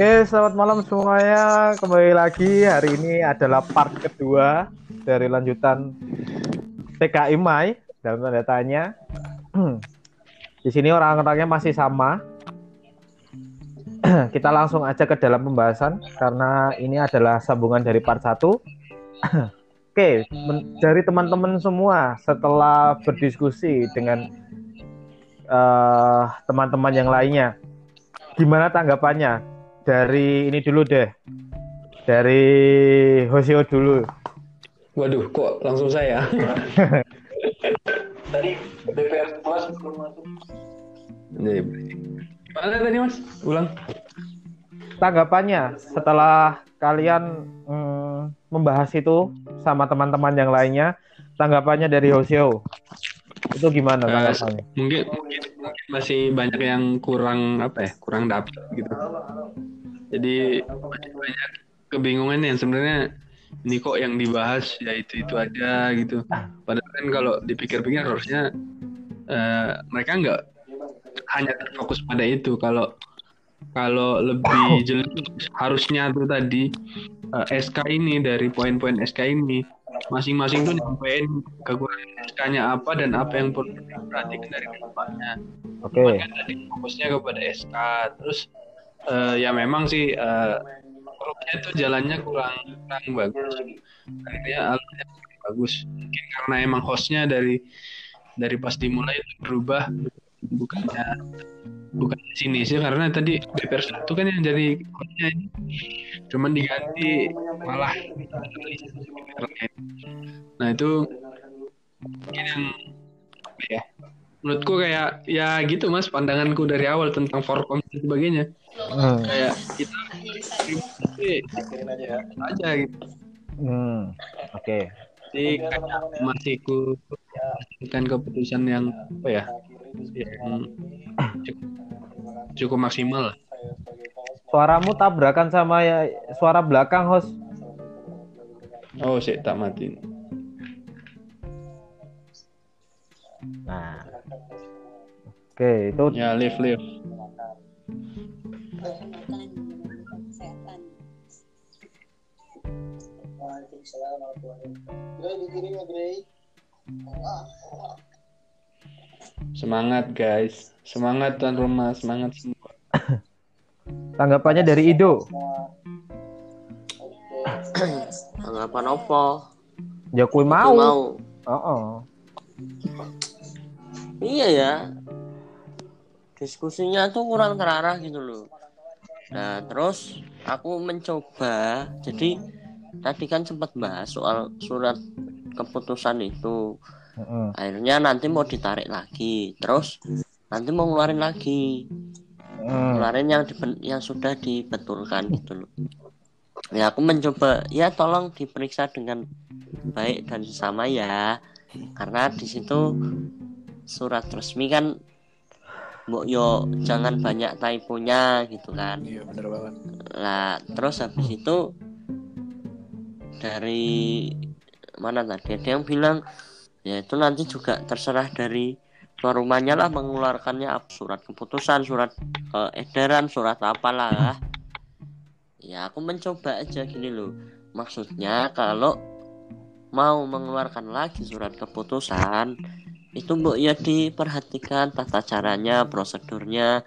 Oke, selamat malam semuanya. Kembali lagi hari ini adalah part kedua dari lanjutan TKI Mai dalam tanda tanya. Di sini orang-orangnya masih sama. Kita langsung aja ke dalam pembahasan karena ini adalah sambungan dari part 1. Oke, dari teman-teman semua setelah berdiskusi dengan uh, teman-teman yang lainnya, gimana tanggapannya? Dari ini dulu deh, dari Hoseo dulu. Waduh, kok langsung saya? Tadi BPR Plus belum masuk. Mana tadi mas? Ulang. Tanggapannya setelah kalian mm, membahas itu sama teman-teman yang lainnya, tanggapannya dari Hoseo itu gimana uh, tanggapannya? Mungkin, mungkin masih banyak yang kurang apa ya, kurang dapat gitu. Jadi banyak, banyak kebingungan yang sebenarnya ini kok yang dibahas ya itu itu aja gitu. Padahal kan kalau dipikir-pikir harusnya uh, mereka nggak hanya terfokus pada itu. Kalau kalau lebih jelas harusnya tuh tadi uh, eh, SK ini dari poin-poin SK ini masing-masing tuh nyampein kekurangan SK-nya apa dan apa yang perlu diperhatikan dari ke depannya. Oke. Okay. Tadi fokusnya kepada SK. Terus uh, ya memang sih uh, itu jalannya kurang kurang bagus. Akhirnya alatnya bagus. Mungkin karena emang hostnya dari dari pas dimulai itu berubah bukannya bukan di sini sih karena tadi DPR satu kan yang jadi hostnya cuman diganti malah nah itu mungkin yang ya menurutku kayak ya gitu mas pandanganku dari awal tentang forkom dan sebagainya hmm. kayak kita aja aja gitu hmm. oke okay. jadi masih ku kan keputusan yang apa ya yang cukup, cukup maksimal Suaramu tabrakan sama ya suara belakang, host. Oh, sih tak mati. Nah. Oke, itu ya live live. Semangat guys, semangat tuan rumah, semangat semua. Tanggapannya dari Ido. Tanggapan apa? Ya kue mau. mau. Oh, oh. Iya ya. Diskusinya tuh kurang terarah gitu loh. Nah, terus aku mencoba. Jadi tadi kan sempat bahas soal surat keputusan itu. Uh -uh. Akhirnya nanti mau ditarik lagi. Terus nanti mau ngeluarin lagi hmm. kemarin yang yang sudah dibetulkan gitu loh ya aku mencoba ya tolong diperiksa dengan baik dan sama ya karena di situ surat resmi kan mbok yo jangan banyak typonya gitu kan. Iya bener banget. Lah terus habis itu dari mana tadi ada yang bilang ya itu nanti juga terserah dari tuan rumahnya lah mengeluarkannya surat keputusan surat uh, edaran surat apalah. Ya aku mencoba aja gini loh. Maksudnya kalau mau mengeluarkan lagi surat keputusan itu mbok ya diperhatikan tata caranya prosedurnya.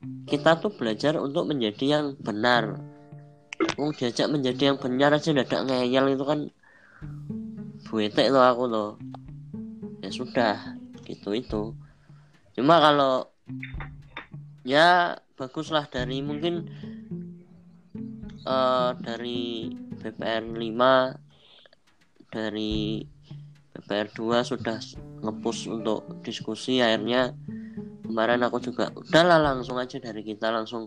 Kita tuh belajar untuk menjadi yang benar. Mau diajak menjadi yang benar aja tidak ngeyel itu kan. Buetek loh aku loh. Ya sudah gitu itu. Cuma kalau ya baguslah dari mungkin uh, dari BPR 5 dari BPR 2 sudah ngepush untuk diskusi akhirnya kemarin aku juga udahlah langsung aja dari kita langsung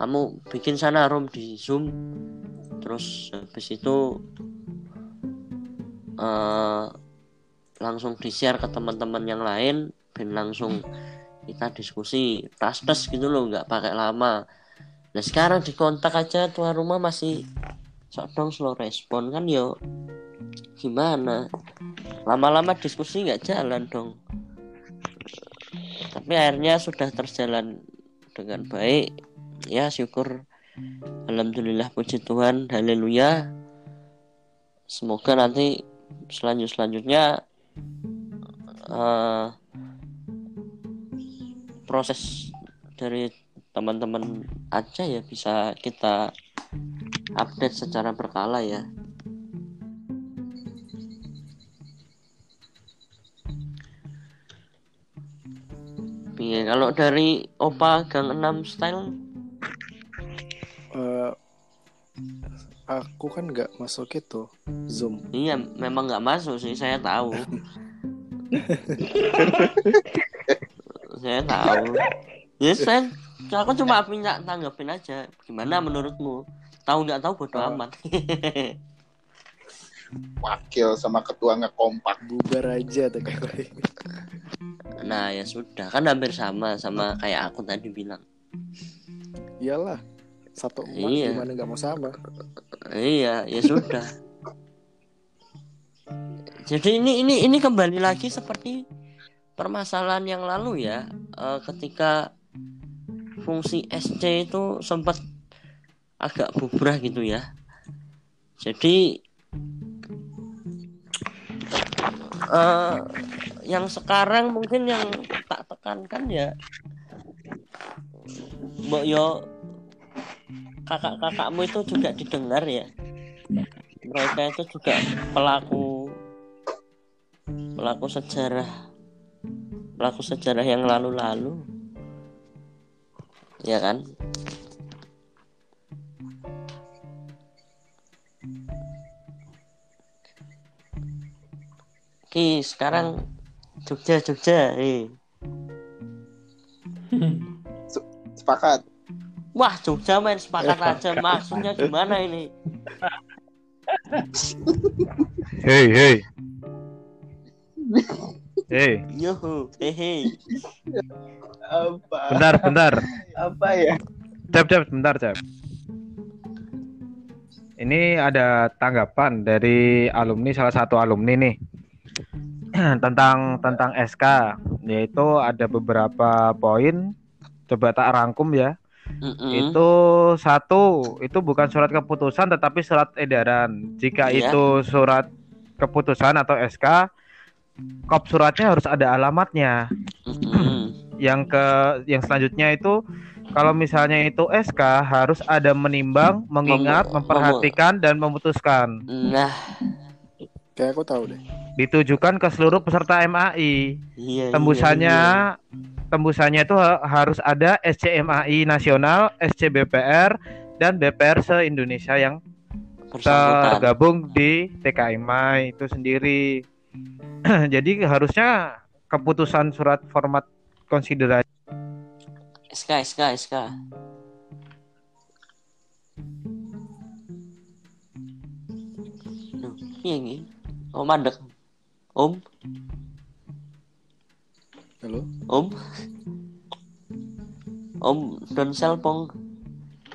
kamu bikin sana room di zoom. Terus habis itu uh, langsung di share ke teman-teman yang lain dan langsung kita diskusi tas tas gitu loh nggak pakai lama. Nah sekarang di kontak aja tuan rumah masih sok dong slow respon kan yo. Gimana? Lama-lama diskusi nggak jalan dong. Tapi akhirnya sudah terjalan dengan baik. Ya syukur. Alhamdulillah puji Tuhan. Haleluya. Semoga nanti selanjut selanjutnya eh, proses dari teman-teman aja ya bisa kita update secara berkala ya Piye, kalau dari Opa Gang 6 style Eh, aku kan nggak masuk itu zoom Iya, memang nggak masuk sih, saya tahu. saya tahu. Ya, saya, aku cuma minta tanggapin aja. Gimana menurutmu? Tahu nggak tahu bodo Oh. amat. Wakil sama ketua ngekompak. bubar aja tuh kayak nah, ya sudah. Kan hampir sama sama kayak aku tadi bilang. iyalah satu emas Iya. gimana nggak mau sama Iya, ya sudah. Jadi ini ini ini kembali lagi seperti permasalahan yang lalu ya, Eh, ketika fungsi SC itu sempat agak bubrah gitu ya. Jadi eh, yang sekarang mungkin yang tak tekankan ya, Mbok yo kakak-kakakmu itu juga didengar ya. Mereka itu juga pelaku pelaku sejarah pelaku sejarah yang lalu-lalu. Ya kan Oke, sekarang Jogja Jogja eh. Sepakat. Wah, Jogja main sepakat aja. Maksudnya gimana ini? Hei, hei. Hei, Yuhu, hehe. Apa? bentar, bentar. Apa ya? Cep, cep, bentar, cep. Ini ada tanggapan dari alumni salah satu alumni nih tentang tentang SK, yaitu ada beberapa poin. Coba tak rangkum ya. Mm-mm. Itu satu, itu bukan surat keputusan tetapi surat edaran. Jika Iya. itu surat keputusan atau SK, kop suratnya harus ada alamatnya. Yang ke yang selanjutnya itu kalau misalnya itu SK harus ada menimbang, mengingat, Mem- memperhatikan dan memutuskan. Nah, kayak aku tahu deh Ditujukan ke seluruh peserta MAI. iya. Tembusannya iya, tembusannya itu ha- harus ada SCMAI nasional, SCBPR dan BPR se-Indonesia yang iya. Bersangkutan. tergabung di TKMI itu sendiri. Jadi harusnya keputusan surat format konsiderasi SK, SK, SK. Duh, iya ini. Oh, mandek. Om, halo Om. Om Don Selpong.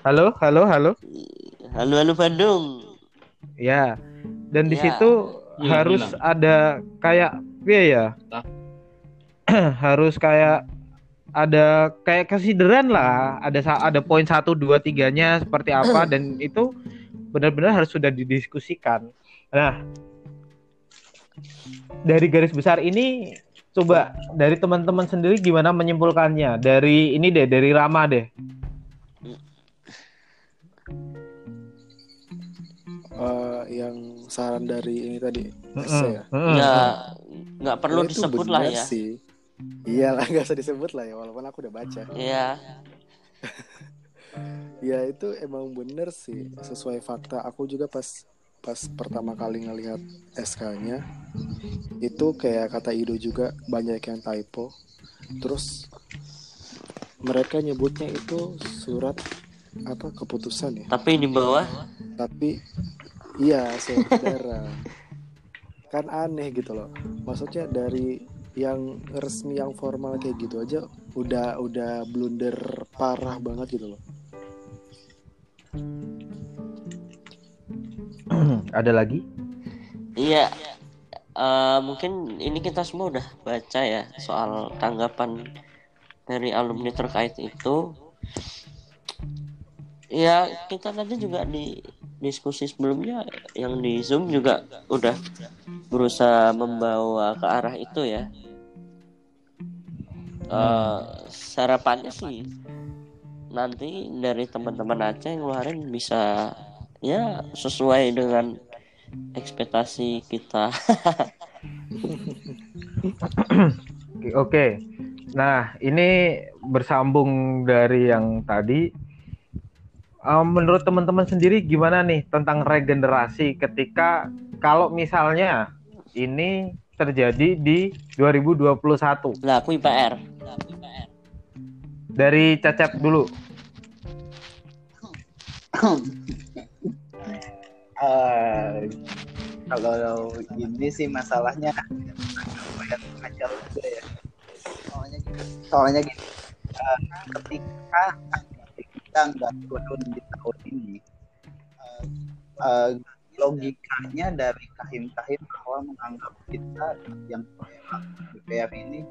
Halo, halo, halo. Halo, halo Bandung. Ya. Dan di Ya. situ Iya, harus bilang. ada kayak iya ya. harus kayak ada kayak kesideran lah. Ada ada poin satu dua tiganya seperti apa dan itu benar-benar harus sudah didiskusikan. Nah, dari garis besar ini coba dari teman-teman sendiri gimana menyimpulkannya? Dari ini deh, dari Rama deh. Eh, yang saran dari ini tadi ya mm-mm. Ya, nggak perlu Ya, disebut lah ya. sih iyalah nggak usah disebut lah ya walaupun aku udah baca Iya. ya itu emang bener sih sesuai fakta aku juga pas pas pertama kali ngelihat SK-nya itu kayak kata Ido juga banyak yang typo. Terus mereka nyebutnya itu surat apa keputusan ya? Tapi di bawah? Tapi iya surat edaran kan aneh gitu loh. Maksudnya dari yang resmi yang formal kayak gitu aja udah udah blunder parah banget gitu loh Ada lagi? Iya, eh, mungkin ini kita semua udah baca ya soal tanggapan dari alumni terkait itu. ya kita tadi juga di diskusi sebelumnya yang di zoom juga udah berusaha membawa ke arah itu ya Eh, harapannya sih nanti dari teman-teman Aceh yang ngeluarin bisa ya sesuai dengan ekspektasi kita Oke, Oke. Nah, ini bersambung dari yang tadi. Eh, menurut teman-teman sendiri gimana nih tentang regenerasi ketika kalau misalnya ini terjadi di 2021? lah aku IPR Dari Cecep dulu. Eh, kalau ini sih masalahnya lumayan kacau juga ya. Soalnya gini, soalnya gini eh, ketika kita nggak turun di tahun ini, eh, eh, logikanya dari kahim-kahim bahwa menganggap kita yang DPR ini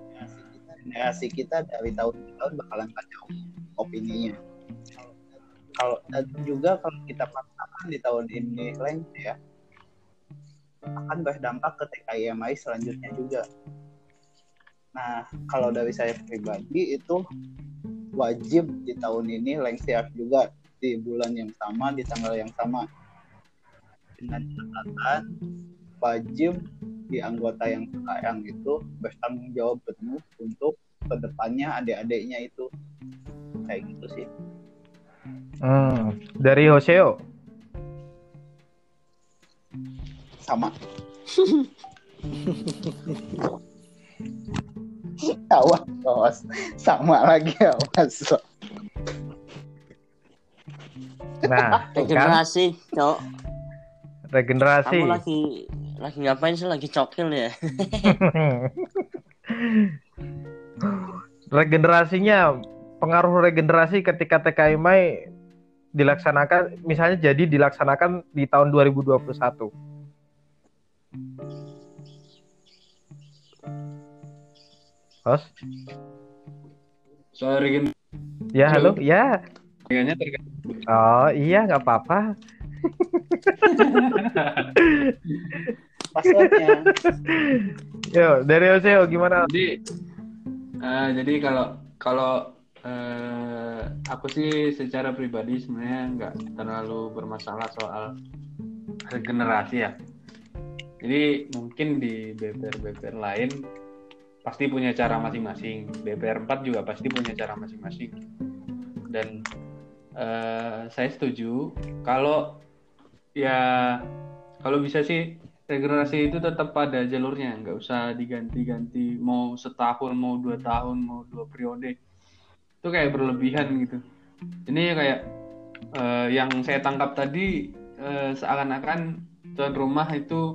generasi kita dari tahun ke tahun bakalan kacau opininya. Kalau dan juga kalau kita paksakan di tahun ini lengse ya, akan berdampak ke TKIMI selanjutnya juga. Nah, kalau dari saya pribadi itu wajib di tahun ini lengsiap juga di bulan yang sama, di tanggal yang sama. Dengan catatan wajib di anggota yang sekarang itu bertanggung jawab penuh untuk ke depannya adik-adiknya itu kayak gitu sih. Hmm, dari Hoseo. sama. Awas awas. Sama lagi awas. Nah, kan. Regenerasi cok. Regenerasi. kamu lagi lagi ngapain sih? Lagi cokil ya? Regenerasinya pengaruh regenerasi ketika TKIMI dilaksanakan misalnya jadi dilaksanakan di tahun 2021. Hos? Soal regen Ya, halo. Ya. Oh, iya nggak apa-apa. passwordnya Yo, dari Hoseo gimana? Jadi eh, jadi kalau kalau eh, aku sih secara pribadi sebenarnya nggak terlalu bermasalah soal regenerasi ya. Jadi mungkin di BPR-BPR lain pasti punya cara masing-masing. BPR 4 juga pasti punya cara masing-masing. Dan eh, saya setuju kalau ya kalau bisa sih regenerasi itu tetap pada jalurnya, nggak usah diganti-ganti mau setahun, mau dua tahun, mau dua periode. Itu kayak berlebihan gitu. Ini kayak eh, yang saya tangkap tadi eh, seakan-akan tuan rumah itu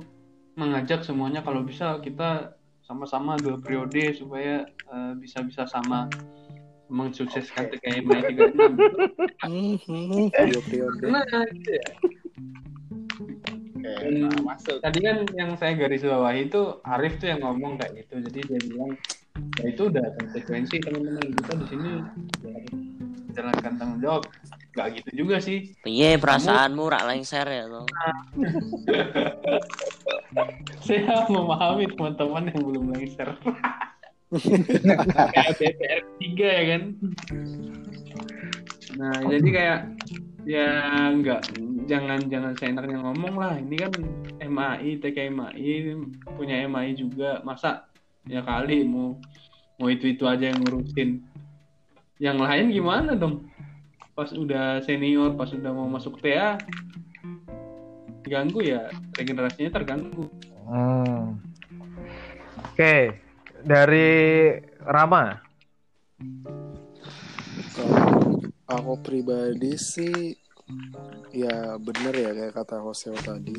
mengajak semuanya kalau bisa kita sama-sama dua periode supaya eh, bisa-bisa sama mensukseskan TKM 36. Mhm, Video periode. Gitu ya, Hmm. nah, masuk tadi kan yang saya garis bawahi itu Arif tuh yang ngomong kayak gitu jadi dia bilang ya itu udah konsekuensi teman-teman. Kita di sini ya jalankan tanggung jawab nggak gitu juga sih. Piye perasaanmu rak lengser ya tuh saya memahami teman-teman yang belum lengser. Kayak BPR 3 ya kan? Nah jadi kayak ya nggak. Jangan jangan seenaknya ngomong lah. Ini kan MAI TKMAI punya MAI juga. Masa ya kali mau mau itu itu aja yang ngurusin. Yang lain gimana dong? Pas udah senior pas udah mau masuk TA diganggu ya? Regenerasinya terganggu. Hmm. Oke, dari Rama. Kalau aku pribadi sih ya bener ya kayak kata Hoseo tadi.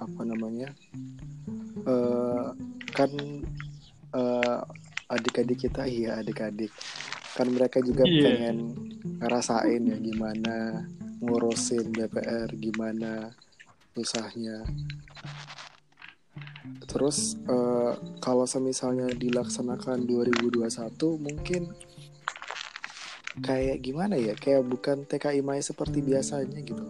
Apa namanya? Eh kan eh, adik-adik kita iya adik-adik kan mereka juga Iya. pengen ngerasain ya gimana ngurusin DPR gimana susahnya terus eh, kalau semisalnya dilaksanakan 2021 mungkin kayak gimana ya kayak bukan TKI Mai seperti biasanya gitu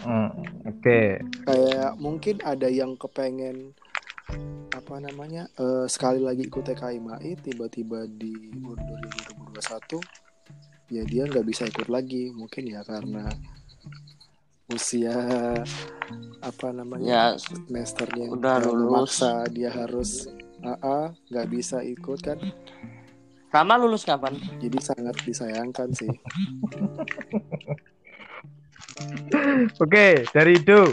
Hmm, Oke. kayak mungkin ada yang kepengen apa namanya eh, sekali lagi ikut TKI MAI tiba-tiba diundur di 2021 ya dia nggak bisa ikut lagi mungkin ya karena usia apa namanya ya semesternya udah lulus. memaksa dia harus AA nggak bisa ikut kan Rama lulus kapan jadi sangat disayangkan sih Oke, dari itu.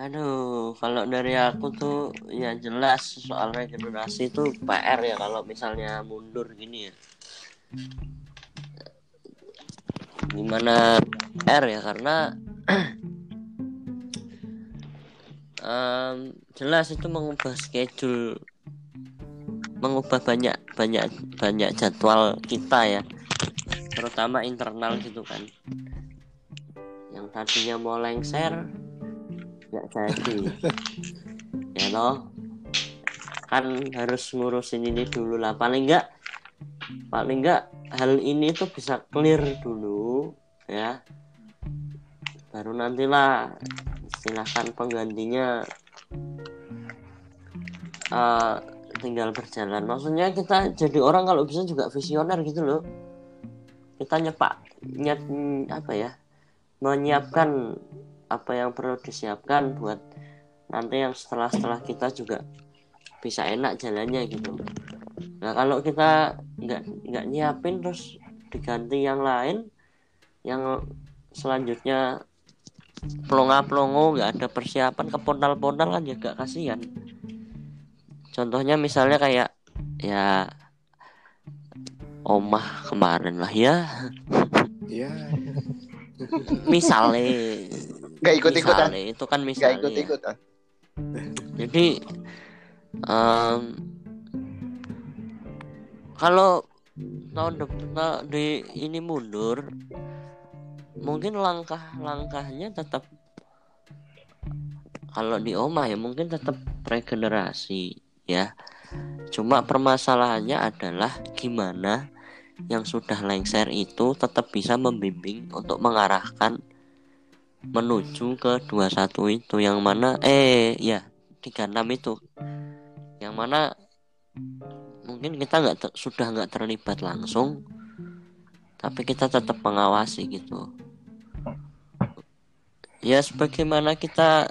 Aduh, kalau dari aku tuh ya jelas soal regenerasi itu PR ya kalau misalnya mundur gini ya. Gimana PR ya karena em, jelas itu mengubah schedule mengubah banyak banyak banyak jadwal kita ya terutama internal gitu kan yang tadinya mau lengser nggak jadi. Ya loh kan harus ngurusin ini dulu lah. Paling nggak paling nggak hal ini tuh bisa clear dulu ya. Baru nantilah istilahkan penggantinya eh, tinggal berjalan. Maksudnya kita jadi orang kalau bisa juga visioner gitu loh. Kita nyepak nyet apa ya menyiapkan apa yang perlu disiapkan buat nanti yang setelah setelah kita juga bisa enak jalannya gitu. Nah kalau kita nggak nggak nyiapin terus diganti yang lain yang selanjutnya pelonga pelongo nggak ada persiapan kepontal pontal kan juga kasihan. Contohnya misalnya kayak ya omah kemarin lah ya. Ya misalnya Gak ikut-ikutan. misalnya itu kan Gak misalnya ikut-ikutan. jadi em, kalau tahun depan di ini mundur mungkin langkah-langkahnya tetap kalau di Oma ya mungkin tetap regenerasi ya cuma permasalahannya adalah gimana yang sudah lengser itu tetap bisa membimbing untuk mengarahkan menuju ke 21 itu yang mana eh ya 36 itu. Yang mana mungkin kita nggak sudah nggak terlibat langsung tapi kita tetap mengawasi gitu. Ya sebagaimana kita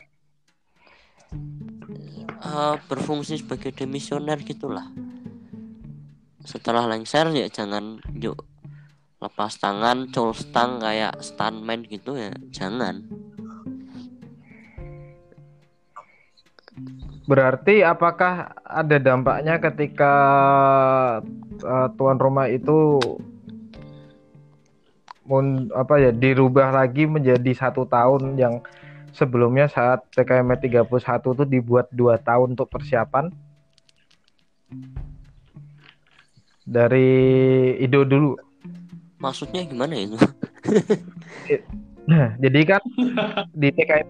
eh, berfungsi sebagai demisioner gitulah. Setelah lengser ya jangan yuk lepas tangan col stang kayak stuntman gitu ya. Jangan. Berarti apakah ada dampaknya ketika uh, tuan rumah itu mun, apa ya dirubah lagi menjadi satu tahun yang sebelumnya saat TKM 31 itu dibuat dua tahun untuk persiapan? Dari Ido dulu. Maksudnya gimana itu Jadi kan di TKM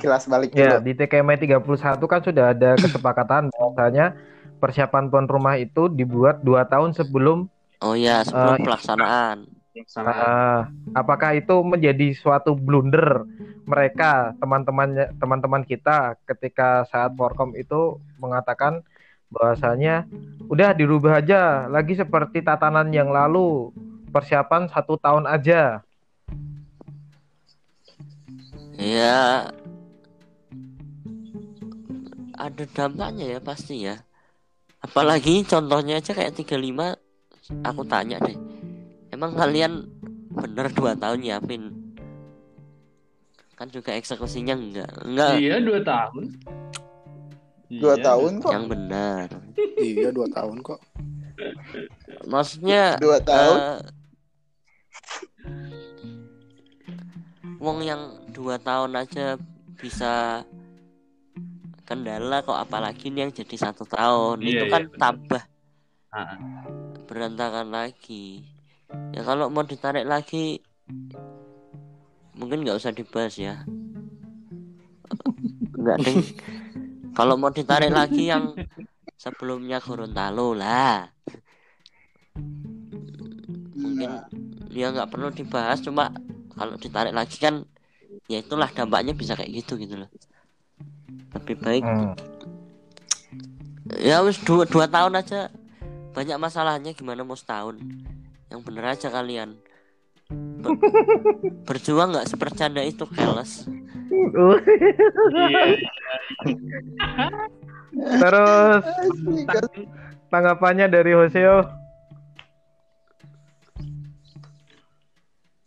Kelas balik Ya, dulu. di TKM 31 kan sudah ada kesepakatan bahwasanya persiapan tuan rumah itu dibuat dua tahun sebelum. oh ya sebelum Eh, pelaksanaan Ah, apakah itu menjadi suatu blunder mereka teman-teman teman-teman kita ketika saat Forkom itu mengatakan bahwasanya udah dirubah aja lagi seperti tatanan yang lalu persiapan satu tahun aja. ya ada dampaknya ya pasti ya apalagi contohnya aja kayak 35 aku tanya deh emang kalian bener dua tahun nyiapin kan juga eksekusinya enggak enggak Iya dua tahun. Dua Iya. tahun kok. yang benar iya dua tahun kok maksudnya Dua tahun. eh, wong yang dua tahun aja bisa kendala kok apalagi ini yang jadi satu tahun. Iya, itu iya, kan benar. tambah Ah, berantakan lagi. Ya kalau mau ditarik lagi mungkin nggak usah dibahas ya. Nggak ding kalau mau ditarik lagi yang sebelumnya Gorontalo lah. Mungkin ya nggak perlu dibahas cuma kalau ditarik lagi kan ya itulah dampaknya bisa kayak gitu gitu loh lebih baik Hmm. ya wis dua, dua tahun aja banyak masalahnya gimana mau setahun yang bener aja kalian Ber- berjuang nggak sepercanda itu keles Iya. Terus tanggapannya dari Hoseo.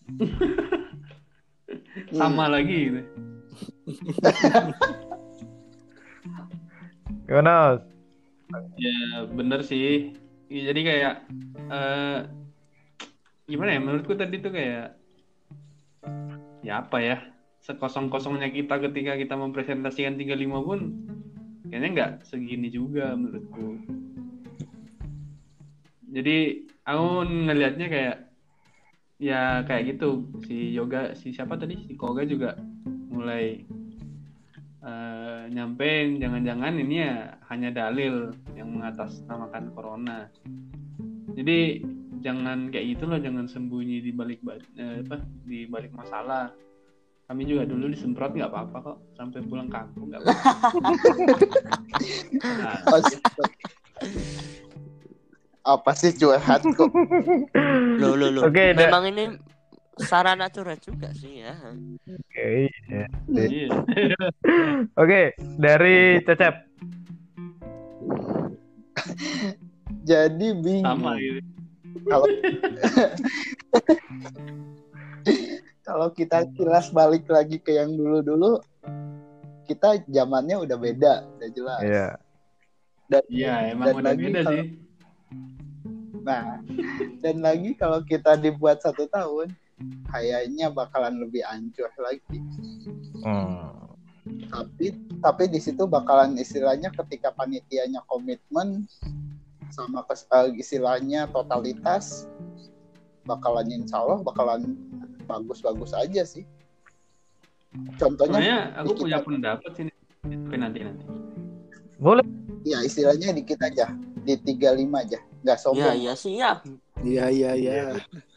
Sama lagi gitu. Gimana? Ya bener sih. Ya, jadi kayak eh gimana ya menurutku tadi tuh kayak ya apa ya sekosong-kosongnya kita ketika kita mempresentasikan 35 pun kayaknya nggak segini juga menurutku. Jadi aku ngelihatnya kayak ya kayak gitu si yoga si siapa tadi si koga juga mulai eh, nyampein jangan-jangan ini ya hanya dalil yang mengatasnamakan corona. Jadi jangan kayak gitu loh, jangan sembunyi di balik ba- eh, apa di balik masalah. Kami juga dulu disemprot nggak apa-apa kok sampai pulang kampung nggak apa-apa. Nah, Astaga. Apa sih curhat kok? lo lo lo Oke, da- memang ini sarana curhat juga sih ya Oke, iya. iya. Oke, dari Cecep. Jadi bingung. sama gitu. Kalau kalau kita kilas balik lagi ke yang dulu-dulu, kita zamannya udah beda, udah jelas. Iya. Dan, Iya, emang dan udah lagi beda kalau- sih. Nah, dan lagi kalau kita dibuat satu tahun, kayaknya bakalan lebih ancur lagi. Hmm. Tapi tapi di situ bakalan istilahnya ketika panitianya komitmen sama kes- eh, istilahnya totalitas bakalan insya Allah bakalan bagus-bagus aja sih. Contohnya Sebenarnya aku di punya pendapat. Tapi nanti nanti. Boleh. ya istilahnya dikit aja di 35 aja nggak ya sombong. ya siap Iya. Iya iya.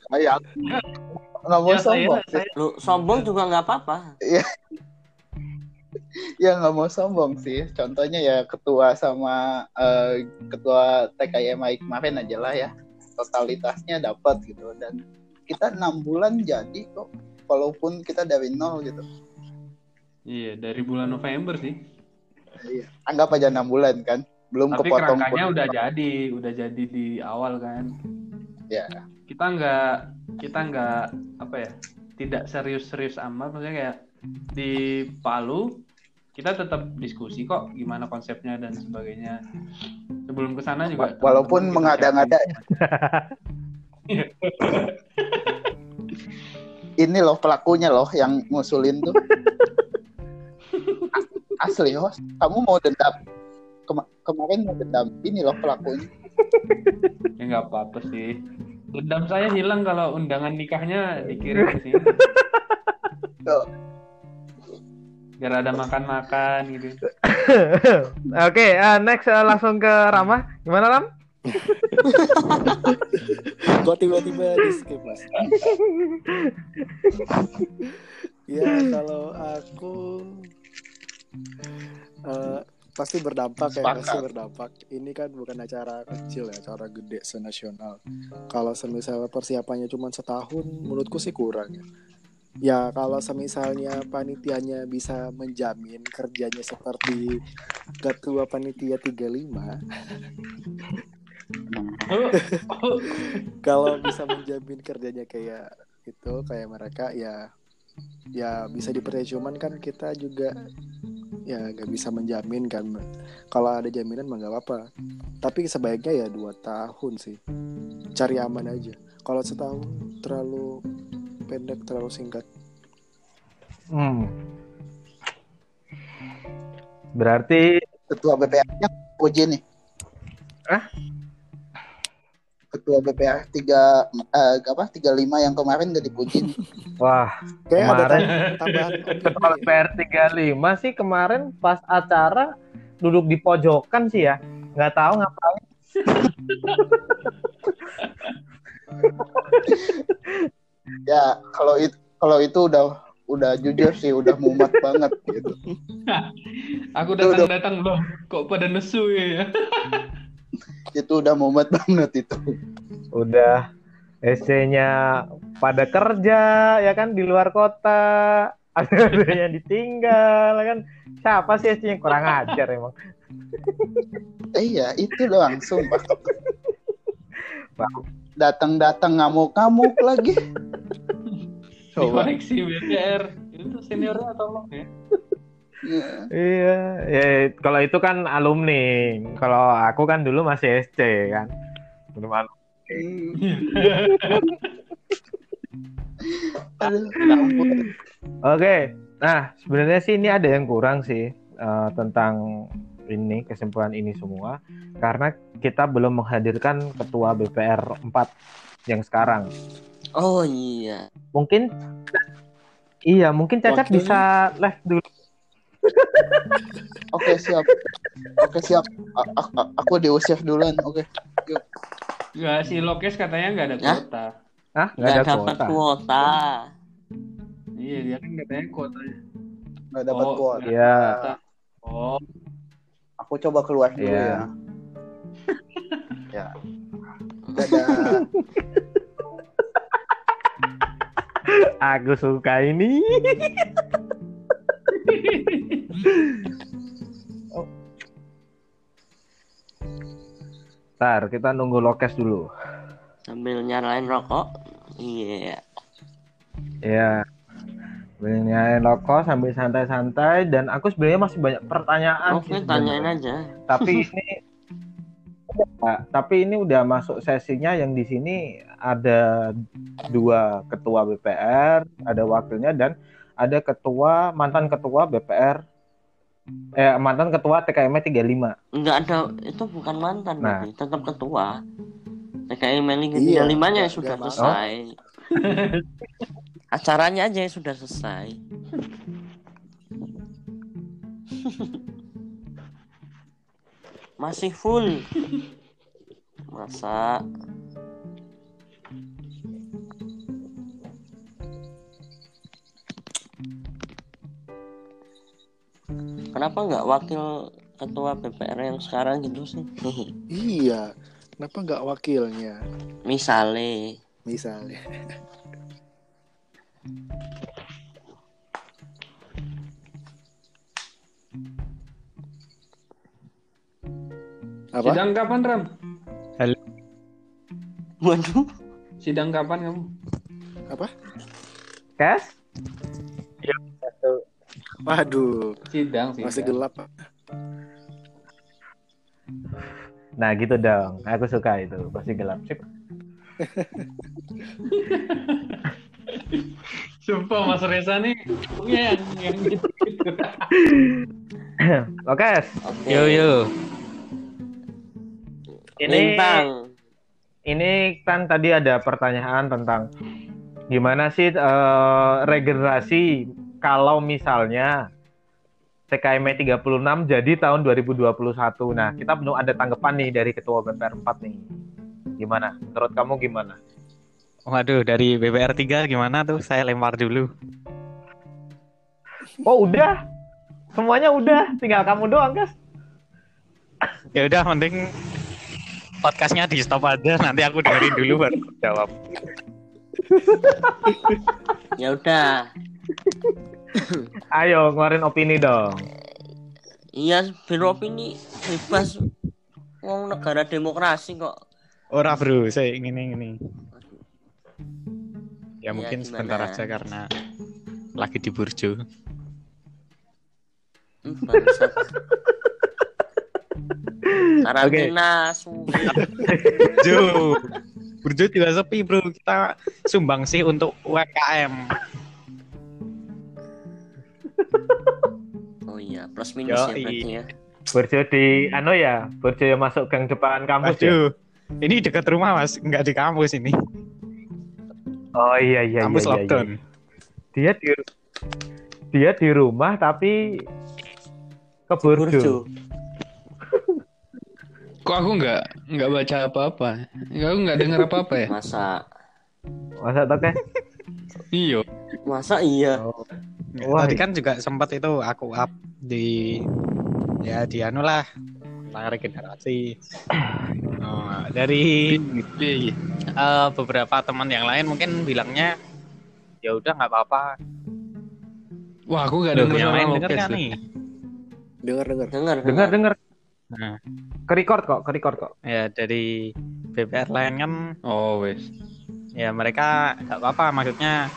Ayo, nggak mau Ya, saya, sombong. saya lo sombong juga nggak apa-apa. Ya nggak mau sombong sih. Contohnya ya ketua sama eh, ketua TKIMI kemarin aja lah ya. Totalitasnya dapat gitu. Dan kita enam bulan jadi kok walaupun kita dari nol gitu. Iya, dari bulan November sih. Iya. anggap aja enam bulan kan belum Tapi kepotong kerangkanya pun. udah jadi, udah jadi di awal kan. ya Kita nggak, kita nggak apa ya, tidak serius-serius amat. Maksudnya kayak di Palu kita tetap diskusi kok gimana konsepnya dan sebagainya. Sebelum ke sana juga. Wa- walaupun mengada-ngada ini loh pelakunya loh yang ngusulin tuh asli host kamu mau dendam Kema- kemarin mau dendam ini loh pelakunya Ya nggak apa-apa sih. Dendam saya hilang kalau undangan nikahnya dikirim ke sini. Tuh. Biar ada makan-makan gitu. Oke, eh, next eh, langsung ke Rama. Gimana Ram? Kok tiba-tiba di skip mas? ya kalau aku eh, pasti berdampak ya Sepakat. pasti berdampak. Ini kan bukan acara kecil ya, acara gede senasional. Kalau semisal persiapannya cuma setahun, menurutku sih kurang ya. Ya kalau semisalnya panitianya bisa menjamin kerjanya seperti ketua panitia 35 kalau bisa menjamin kerjanya kayak itu kayak mereka ya ya bisa dipercaya cuman kan kita juga ya nggak bisa menjamin kan. Kalau ada jaminan mah nggak apa tapi sebaiknya ya dua tahun sih. Cari aman aja. Kalau setahun terlalu pendek terlalu singkat. Hmm. Berarti ketua BPH-nya puji nih. Hah? Ketua BPH tiga eh, apa 35 yang kemarin gak dipuji wah, kayak ada Kemarin- tam- tambahan ketua opini. PR 35 sih kemarin pas acara duduk di pojokan sih ya. Nggak tahu ngapain. ya kalau itu kalau itu udah udah jujur sih udah mumet banget gitu Aku datang-datang loh, kok pada nesu ya. Itu udah mumet banget itu Udah SC-nya pada kerja ya kan di luar kota. Ada yang ditinggal ya kan. Siapa sih SC yang kurang ajar emang? Eh, iya itu doang sumpah datang-datang ngamuk-ngamuk lagi coba Dikoreksi BPR. Itu seniornya tolong ya. Iya. Iya, ya kalau itu kan alumni. Kalau aku kan dulu masih SC kan. Belum alumni. Ya ampun. Oke, nah sebenarnya sih ini ada yang kurang sih eh, tentang ini kesimpulan ini semua karena kita belum menghadirkan ketua BPR 4 yang sekarang. Oh iya. Mungkin iya, mungkin Cacat bisa live dulu. Oke siap oke siap A- a- a- aku diusir duluan oke Enggak, si Lokes katanya nggak ada Hah? kuota. Ah, nggak ada dapat kuota. kuota. Iya, dia kan katanya kuotanya. nggak dapat Oh, kuota nggak Iya. Oh, aku coba keluar dulu Iya. ya ya dadah Aku suka ini. Oh. Ntar kita nunggu lokes dulu. Sambil nyalain rokok. Iya. Ya. Sambil nyalain rokok sambil santai-santai dan aku sebenarnya masih banyak pertanyaan Oke, sih tanyain aja. Tapi ini Nah, tapi ini udah masuk sesinya yang di sini ada dua ketua BPR, ada wakilnya dan ada ketua mantan ketua BPR eh mantan ketua TKM 35. Enggak ada itu bukan mantan Nah. berarti, tetap ketua. TKI Meli Iya, limanya nggak- sudah selesai. Acaranya aja yang sudah selesai. Masih full. Masa Kenapa nggak wakil ketua BPR yang sekarang gitu sih? Iya. Kenapa nggak wakilnya? Misalnya Misalnya. Apa? sidang kapan, Ram? Waduh, Sidang kapan kamu? Kes? Waduh, Sidang, sidang. masih gelap. Nah, gitu dong. Aku suka itu. Pasti gelap. Sip. Sumpah Mas Reza nih punya yang yang gitu. Oke. Yo yo. Ini Lintang. ini kan tadi ada pertanyaan tentang gimana sih eh, regenerasi kalau misalnya TKM 36 jadi tahun 2021. Nah, kita belum ada tanggapan nih dari Ketua BPR 4 nih. Gimana? Menurut kamu gimana? Waduh, dari BPR 3 gimana tuh? Saya lempar dulu. Oh, udah. Semuanya udah, tinggal kamu doang, guys. Ya udah, mending podcastnya di stop aja. Nanti aku dengerin dulu baru jawab. Ya udah. Ayo, ngeluarin opini dong. Iya, biro opini bebas. Wong negara demokrasi kok. Ora bro, saya ingin ini. Ya Ya, mungkin gimana? sebentar aja karena lagi di Burjo. Hmm. Karantina suwe. Burjo. Burjo juga sepi bro. Kita sumbang sih untuk UMKM. Plus minus ya Yoi. berarti ya. Burjo di anu ya, Burjo yang masuk gang depan kampus ya. Waduh. Ini dekat rumah mas, nggak di kampus ini. Oh iya iya kampus iya, iya, lockdown. iya. Dia di dia di rumah tapi ke Burjo. Burjo. Kok aku nggak nggak baca apa-apa? Nggak, Aku nggak dengar apa-apa ya? Masa Masa toke? Iya. Masa iya? Wah, Tadi kan juga sempat itu aku up di ya di anu lah tentang regenerasi. Oh, dari eh, beberapa teman yang lain mungkin bilangnya ya udah nggak apa-apa. Wah, aku gak Loh, denger yang lain denger kan nih? Dengar dengar. Dengar, dengar dengar Nah, ke record kok, ke record kok. ya dari BPR lain kan Oh, wes. ya mereka nggak apa-apa maksudnya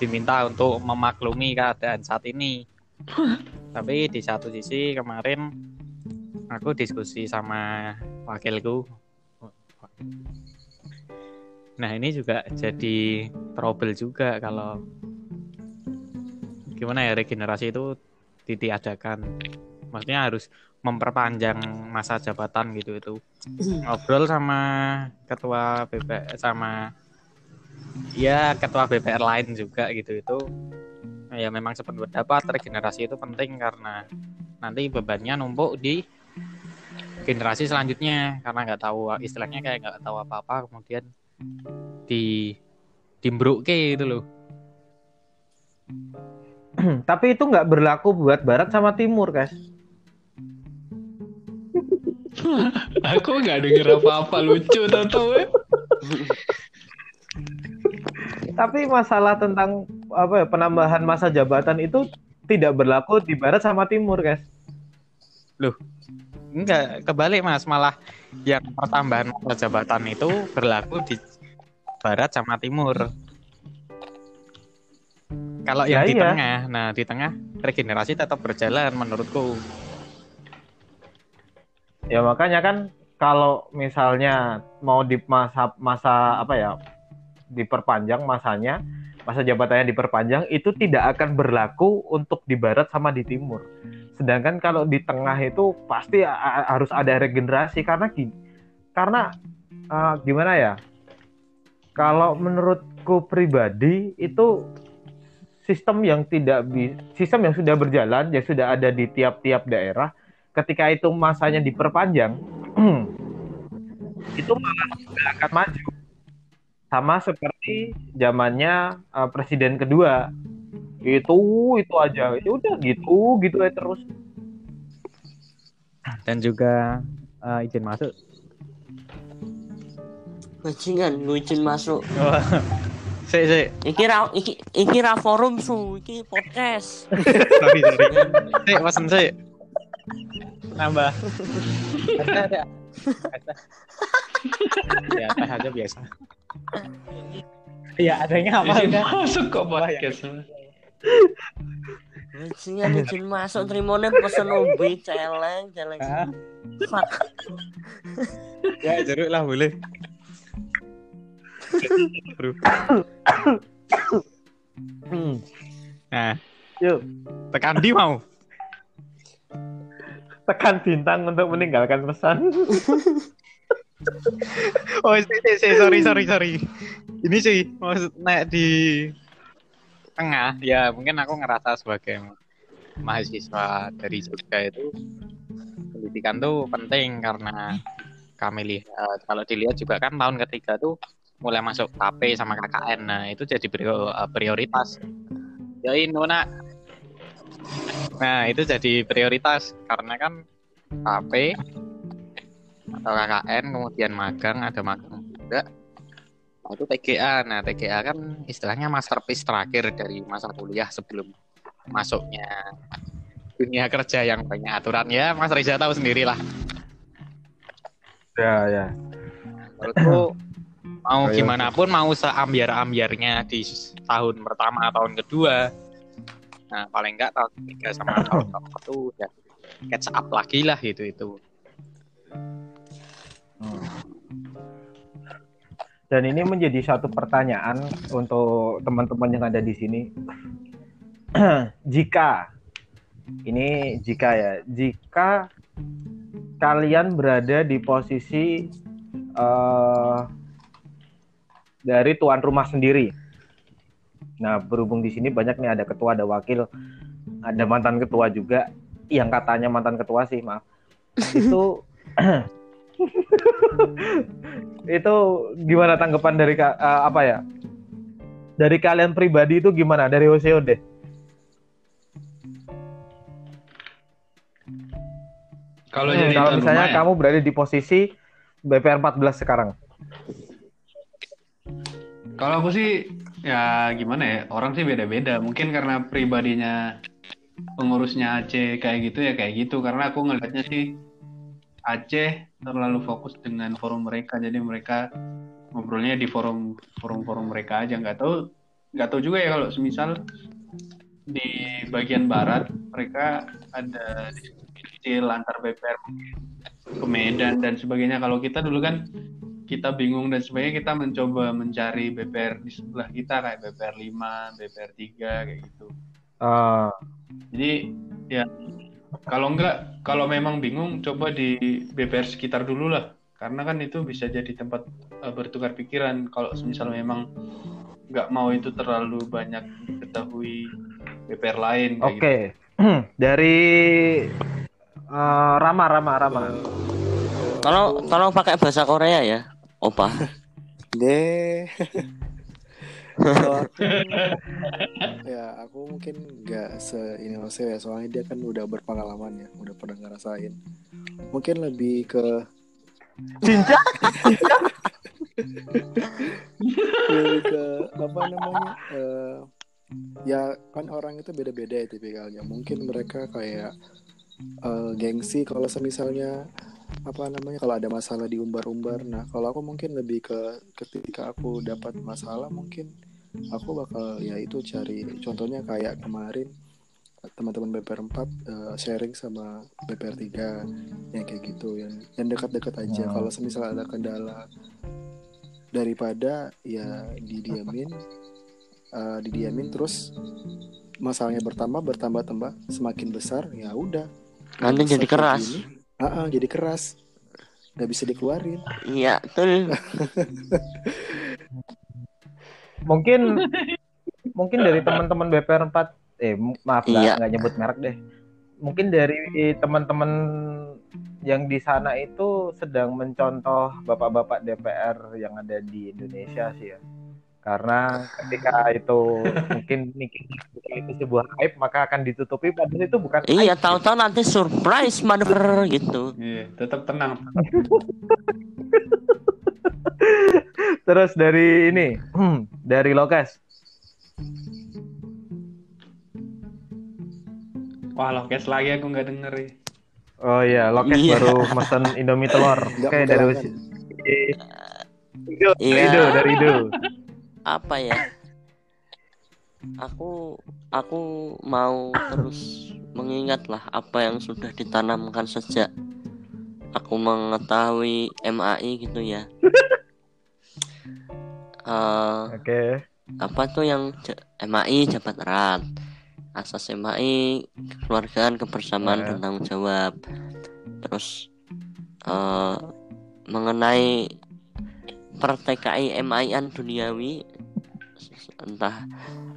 diminta untuk memaklumi keadaan saat ini tapi di satu sisi kemarin aku diskusi sama wakilku. Nah ini juga jadi trouble juga kalau gimana ya regenerasi itu ditiadakan. Maksudnya harus memperpanjang masa jabatan gitu itu. Ngobrol sama ketua BP sama ya ketua BPR lain juga gitu. Itu ya memang sependapat regenerasi itu penting karena nanti bebannya numpuk di generasi selanjutnya karena nggak tahu istilahnya kayak nggak tahu apa-apa kemudian di dimbruke gitu loh Tapi itu nggak berlaku buat barat sama timur, guys. Aku gak denger apa-apa lucu tau ya. Tapi masalah tentang apa ya penambahan masa jabatan itu tidak berlaku di barat sama timur, guys. enggak kebalik mas malah yang pertambahan masa jabatan itu berlaku di barat sama timur kalau yang Ya, di iya. tengah nah di tengah regenerasi tetap berjalan menurutku Ya makanya kan kalau misalnya mau di masa masa apa ya diperpanjang masanya, masa jabatannya diperpanjang itu tidak akan berlaku untuk di barat sama di timur. Sedangkan kalau di tengah itu pasti harus ada regenerasi karena gini, karena eh, gimana ya? Kalau menurutku pribadi itu sistem yang tidak bi- sistem yang sudah berjalan yang sudah ada di tiap-tiap daerah ketika itu masanya diperpanjang itu malah nggak akan maju sama seperti zamannya eh, presiden kedua. Itu itu aja. Ya udah gitu gitu aja terus. Dan juga eh, izin masuk. Bajingan, lu izin masuk. si si Iki ra iki iki ra forum su, iki podcast. sorry sorry. Si pesen si nambah. Ada ada ada ya aja biasa ya adanya apa? Izin masuk kok podcast. Bajingan izin masuk trimone pesen ubi celeng, celeng. Ya jeruk lah boleh. Bro. nah. Yuk. Tekan di mau. Tekan bintang untuk meninggalkan pesan oh si, si, si, sorry sorry sorry. Ini sih maksud naik di tengah ya mungkin aku ngerasa sebagai mahasiswa dari Jogja itu pendidikan tuh penting karena kami lihat kalau dilihat juga kan tahun ketiga tuh mulai masuk KP sama KKN nah itu jadi prior- prioritas. Ya nak. Nah itu jadi prioritas karena kan KP atau KKN kemudian magang ada magang juga. Nah, itu TGA nah TGA kan istilahnya masterpiece terakhir dari masa kuliah sebelum masuknya dunia kerja yang banyak aturan. Ya Mas Reza tahu sendiri lah ya ya. Menurutku mau Kayak- gimana pun mau seambiar-ambiarnya di tahun pertama tahun kedua nah paling enggak tahun ketiga sama tahun keempat tuh ya catch up lagi lah gitu itu dan ini menjadi satu pertanyaan untuk teman-teman yang ada di sini. Jika ini jika ya jika kalian berada di posisi eh, dari tuan rumah sendiri. Nah berhubung di sini banyak nih ada ketua ada wakil ada mantan ketua juga. Yang katanya mantan ketua sih maaf. Itu itu gimana tanggapan dari eh, apa ya? Dari kalian pribadi itu gimana? Dari Hoseo deh. Kalau Hmm, jadi kalau misalnya ya, kamu berada di posisi BPR 14 sekarang. Kalau aku sih ya gimana ya orang sih beda-beda. Mungkin karena pribadinya pengurusnya Aceh kayak gitu ya kayak gitu. Karena aku ngelihatnya sih Aceh terlalu fokus dengan forum mereka. Jadi mereka ngobrolnya di forum forum-forum mereka aja. Nggak tahu nggak tahu juga ya kalau semisal di bagian barat mereka ada diskusi kecil antar BPR ke Medan dan sebagainya. Kalau kita dulu kan kita bingung dan sebagainya kita mencoba mencari BPR di sebelah kita kayak BPR 5, BPR 3 kayak gitu. Ah, Jadi ya kalau enggak kalau memang bingung coba di BPR sekitar dulu lah. Karena kan itu bisa jadi tempat eh, bertukar pikiran kalau misal memang nggak mau itu terlalu banyak diketahui BPR lain Oke. Dari eh, Rama Rama Rama. Kalau kalau pakai bahasa Korea ya, opa. deh Kalau aku, ya aku mungkin nggak se ini ya soalnya dia kan udah berpengalaman ya udah pernah ngerasain. Mungkin lebih ke lebih ke apa namanya eh, ya kan orang itu beda-beda ya tipikalnya. Mungkin mereka kayak eh, gengsi kalau misalnya apa namanya kalau ada masalah diumbar-umbar nah kalau aku mungkin lebih ke ketika aku dapat masalah mungkin aku bakal ya itu cari contohnya kayak kemarin teman-teman BPR 4 eh, sharing sama BPR 3 yang kayak gitu yang yang dekat-dekat aja Hmm. kalau semisal ada kendala daripada ya didiamin eh, didiamin terus masalahnya bertambah bertambah tambah semakin besar ya udah Nanti jadi keras. ini, ah, ah, jadi keras nggak bisa dikeluarin Iya, betul. Mungkin mungkin dari teman-teman BPR 4 eh maaf nggak Iya. nggak nyebut merek deh. Mungkin dari teman-teman yang di sana itu sedang mencontoh bapak-bapak DPR yang ada di Indonesia sih ya. Karena ketika itu mungkin mungkin itu sebuah aib maka akan ditutupi padahal itu bukan Iya, tahu-tahu nanti surprise mother gitu. Iya, tetap tenang. Terus dari ini dari Lokes. Wah, lokes lagi aku nggak denger ya. Oh iya, Lokes Iya. baru mesen Indomie telur. Oke, dari. Ido, dari Iya. Ido, dari Ido. Apa ya? Aku aku mau terus mengingat lah apa yang sudah ditanamkan sejak aku mengetahui MAI gitu ya. Eh, Oke. apa tuh yang MAI jabat erat asas MAI kekeluargaan kebersamaan Ya. dan tanggung jawab terus eh, mengenai per TKI MAI-an duniawi entah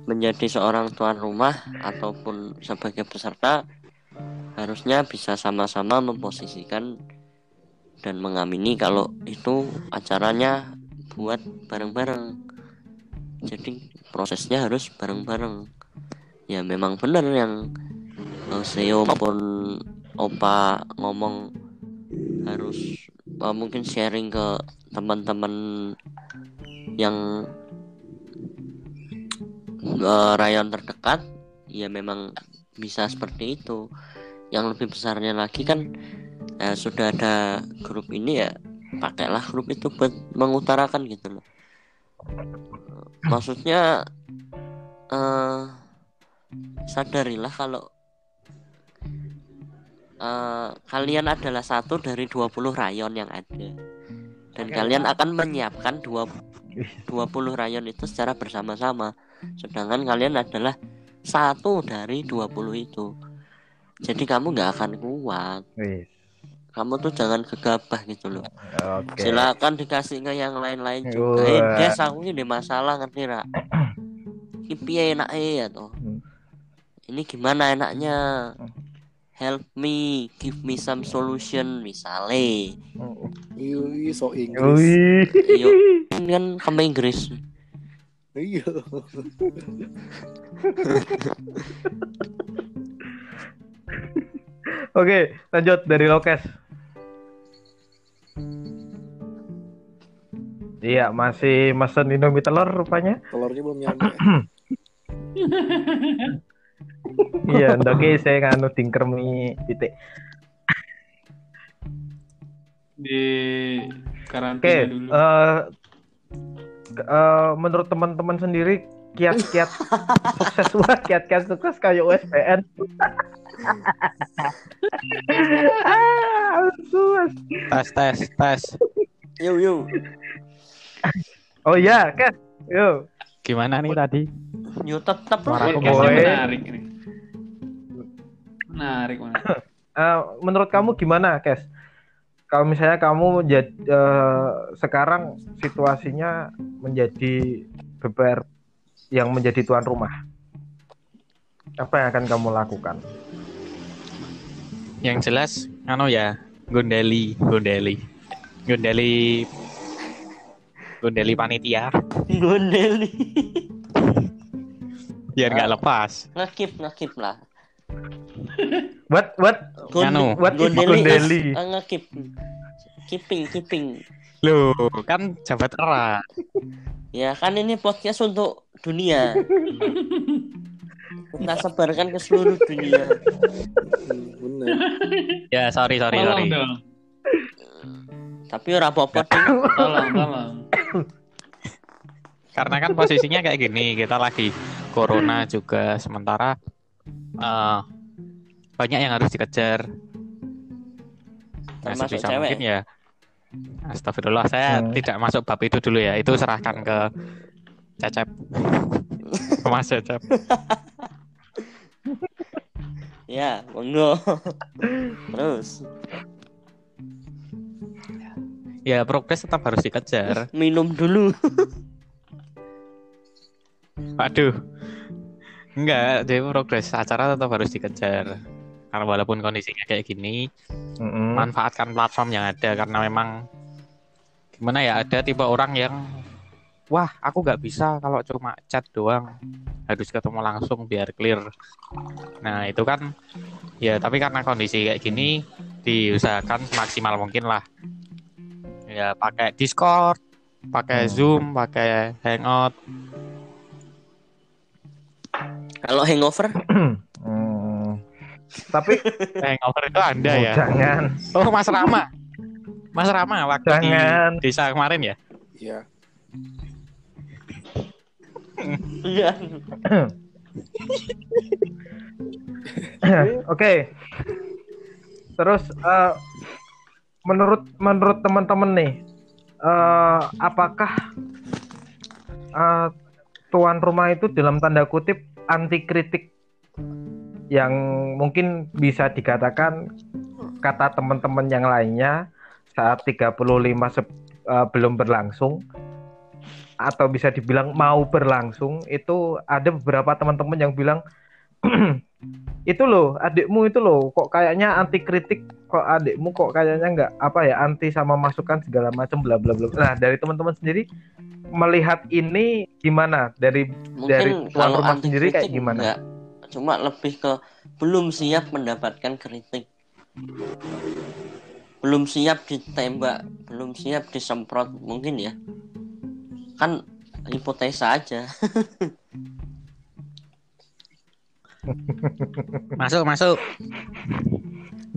menjadi seorang tuan rumah ataupun sebagai peserta harusnya bisa sama-sama memposisikan dan mengamini kalau itu acaranya buat bareng-bareng. Jadi prosesnya harus bareng-bareng. Ya memang benar yang eh, Seo maupun Opa ngomong harus eh, mungkin sharing ke teman-teman yang eh, rayon terdekat. Ya memang bisa seperti itu. Yang lebih besarnya lagi kan eh, sudah ada grup ini ya pakailah grup itu buat mengutarakan gitu loh. Maksudnya eh sadarilah kalau eh, kalian adalah satu dari 20 rayon yang ada. Dan kalian akan menyiapkan dua 20 rayon itu secara bersama-sama. Sedangkan kalian adalah satu dari 20 itu. Jadi kamu nggak akan kuat. Wih, kamu tuh jangan gegabah gitu loh Oke. silakan dikasih ke yang lain-lain juga eh guys aku ini masalah ngerti ra ini piye enaknya ya toh Hmm. ini gimana enaknya help me give me some solution misalnya Ih, so Inggris. Iya. Ini kan kamu Inggris. Iya. Oke, lanjut dari Lokes. Iya, masih mesen Indomie telur rupanya. Telurnya belum nyampe. iya, ndoke saya nganu dingkermi titik. Di Oke, karantina dulu. eh ke- eh, menurut teman-teman sendiri kiat-kiat sukses wah kiat-kiat sukses kayak USBN. ah, sukses. Tes tes tes. Yo yo. Oh iya, Kes. Yo. Gimana nih tadi? Yo aku Podcastnya boy. menarik nih. Menarik, menarik. Eh, menurut kamu gimana, Kes? Kalau misalnya kamu jadi sekarang situasinya menjadi BPR yang menjadi tuan rumah, apa yang akan kamu lakukan? Yang jelas, anu ya, gondeli, gondeli, gondeli, gondeli panitia, Gondel nih. biar nggak lepas. Ngekip ngekip lah. What what Anu. what Gondeli. gondeli? eh, ngekip. Keeping keeping. Loh, kan jabat erat. Ya kan ini podcast untuk dunia. Kita sebarkan ke seluruh dunia. Hmm, bener. Ya, sorry, sorry, Tolong sorry. dong. Tapi ora apa-apa. Tolong, tolong. Karena kan posisinya kayak gini, kita lagi corona juga sementara eh, banyak yang harus dikejar. Nah, Termasuk sebisa cewek. mungkin ya. Astagfirullah, saya Hmm. tidak masuk bab itu dulu ya. Itu serahkan ke Cecep. ke Mas Cecep. Ya, monggo. Terus Ya, progres tetap harus dikejar. minum dulu. Aduh. Enggak, jadi progres acara tetap harus dikejar. Karena walaupun kondisinya kayak gini, Mm-mm. manfaatkan platform yang ada karena memang gimana ya ada tipe orang yang wah aku nggak bisa kalau cuma chat doang harus ketemu langsung biar clear nah itu kan ya tapi karena kondisi kayak gini diusahakan semaksimal mungkin lah ya pakai Discord pakai Hmm. Zoom pakai Hangout Kalau hangover, Hmm. Tapi Hangover itu anda oh, ya jangan, oh Mas Rama Mas Rama waktu Jangan. di desa kemarin ya Iya. iya. Oke. Terus eh, menurut menurut teman-teman nih, eh, apakah eh, tuan rumah itu dalam tanda kutip anti kritik yang mungkin bisa dikatakan kata teman-teman yang lainnya saat 35 se- eh, belum berlangsung atau bisa dibilang mau berlangsung itu ada beberapa teman-teman yang bilang itu loh adikmu itu loh kok kayaknya anti kritik kok adikmu kok kayaknya nggak apa ya anti sama masukan segala macam bla bla bla nah dari teman-teman sendiri melihat ini gimana dari Dari Mungkin tuan kalau rumah anti sendiri kayak gimana? enggak. Cuma lebih ke belum siap mendapatkan kritik. Belum siap ditembak, belum siap disemprot mungkin ya. Kan hipotesa aja. masuk masuk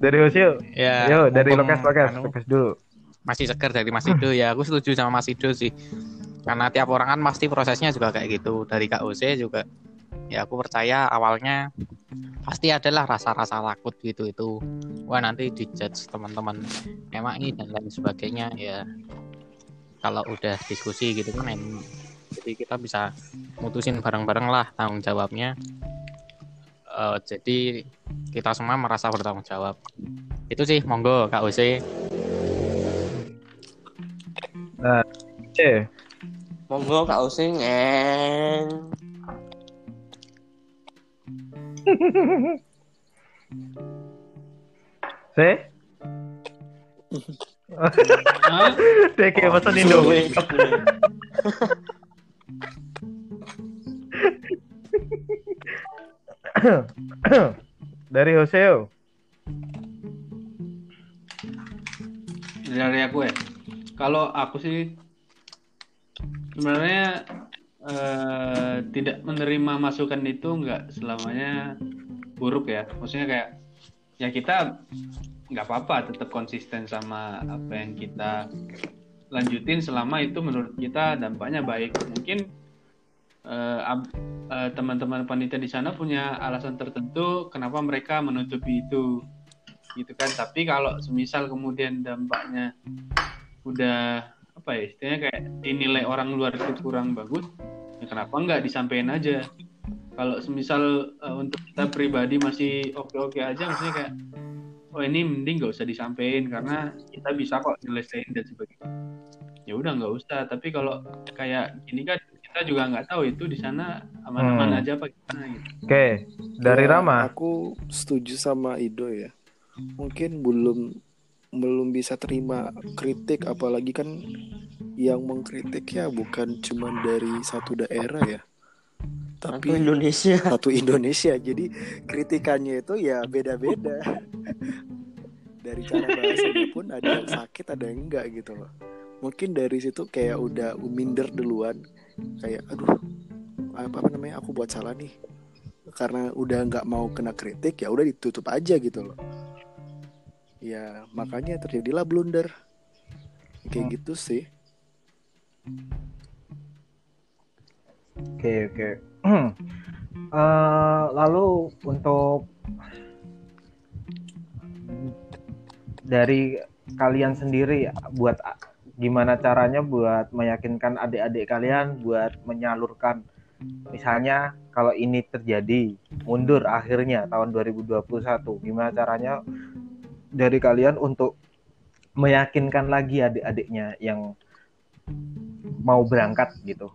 dari Hosio ya yo dari lokas lokas anu, lokas dulu. masih segar dari Mas Ido. Ya aku setuju sama Mas Ido sih. Karena tiap orang kan pasti prosesnya juga kayak gitu. Dari KOC juga ya aku percaya awalnya pasti adalah rasa-rasa takut gitu itu. Wah nanti dijudge teman-teman emang ini dan lain sebagainya ya. Kalau udah diskusi gitu kan jadi kita bisa mutusin bareng-bareng lah tanggung jawabnya Eh, jadi kita semua merasa bertanggung jawab. Itu sih monggo KOC eh Monggo Kak Usi ngeng. se? Kayak pesan Indomie. Dari Hoseo. dari aku ya. Kalau aku sih sebenarnya eh, tidak menerima masukan itu nggak selamanya buruk ya. Maksudnya kayak ya kita nggak apa-apa tetap konsisten sama apa yang kita lanjutin selama itu menurut kita dampaknya baik. Mungkin eh, eh, teman-teman panitia di sana punya alasan tertentu kenapa mereka menutupi itu. Gitu kan. Tapi kalau semisal kemudian dampaknya udah apa ya istilahnya kayak dinilai orang luar itu kurang bagus ya kenapa nggak disampaikan aja? Kalau semisal eh, untuk kita pribadi masih oke-oke aja maksudnya kayak oh ini mending nggak usah disampaikan karena kita bisa kok nyelesain dan sebagainya. Ya udah nggak usah. Tapi kalau kayak gini kan kita juga nggak tahu itu di sana aman-aman Hmm. aja apa gimana gitu Oke, dari Ya, Rama. Aku setuju sama Ido ya. Mungkin belum belum bisa terima kritik apalagi kan yang mengkritik ya bukan cuma dari satu daerah ya. Satu Tapi Indonesia. satu Indonesia. Jadi kritikannya itu ya beda-beda. Dari cara bahasanya pun ada yang sakit, ada yang enggak gitu loh. Mungkin dari situ kayak udah minder duluan, kayak aduh apa, apa namanya aku buat salah nih. Karena udah nggak mau kena kritik ya udah ditutup aja gitu loh. Ya makanya terjadilah blunder. Kayak gitu sih. Oke, oke. Eh, lalu untuk dari kalian sendiri buat a- gimana caranya buat meyakinkan adik-adik kalian buat menyalurkan? Misalnya kalau ini terjadi mundur akhirnya tahun 2021 gimana caranya dari kalian untuk meyakinkan lagi adik-adiknya yang mau berangkat gitu?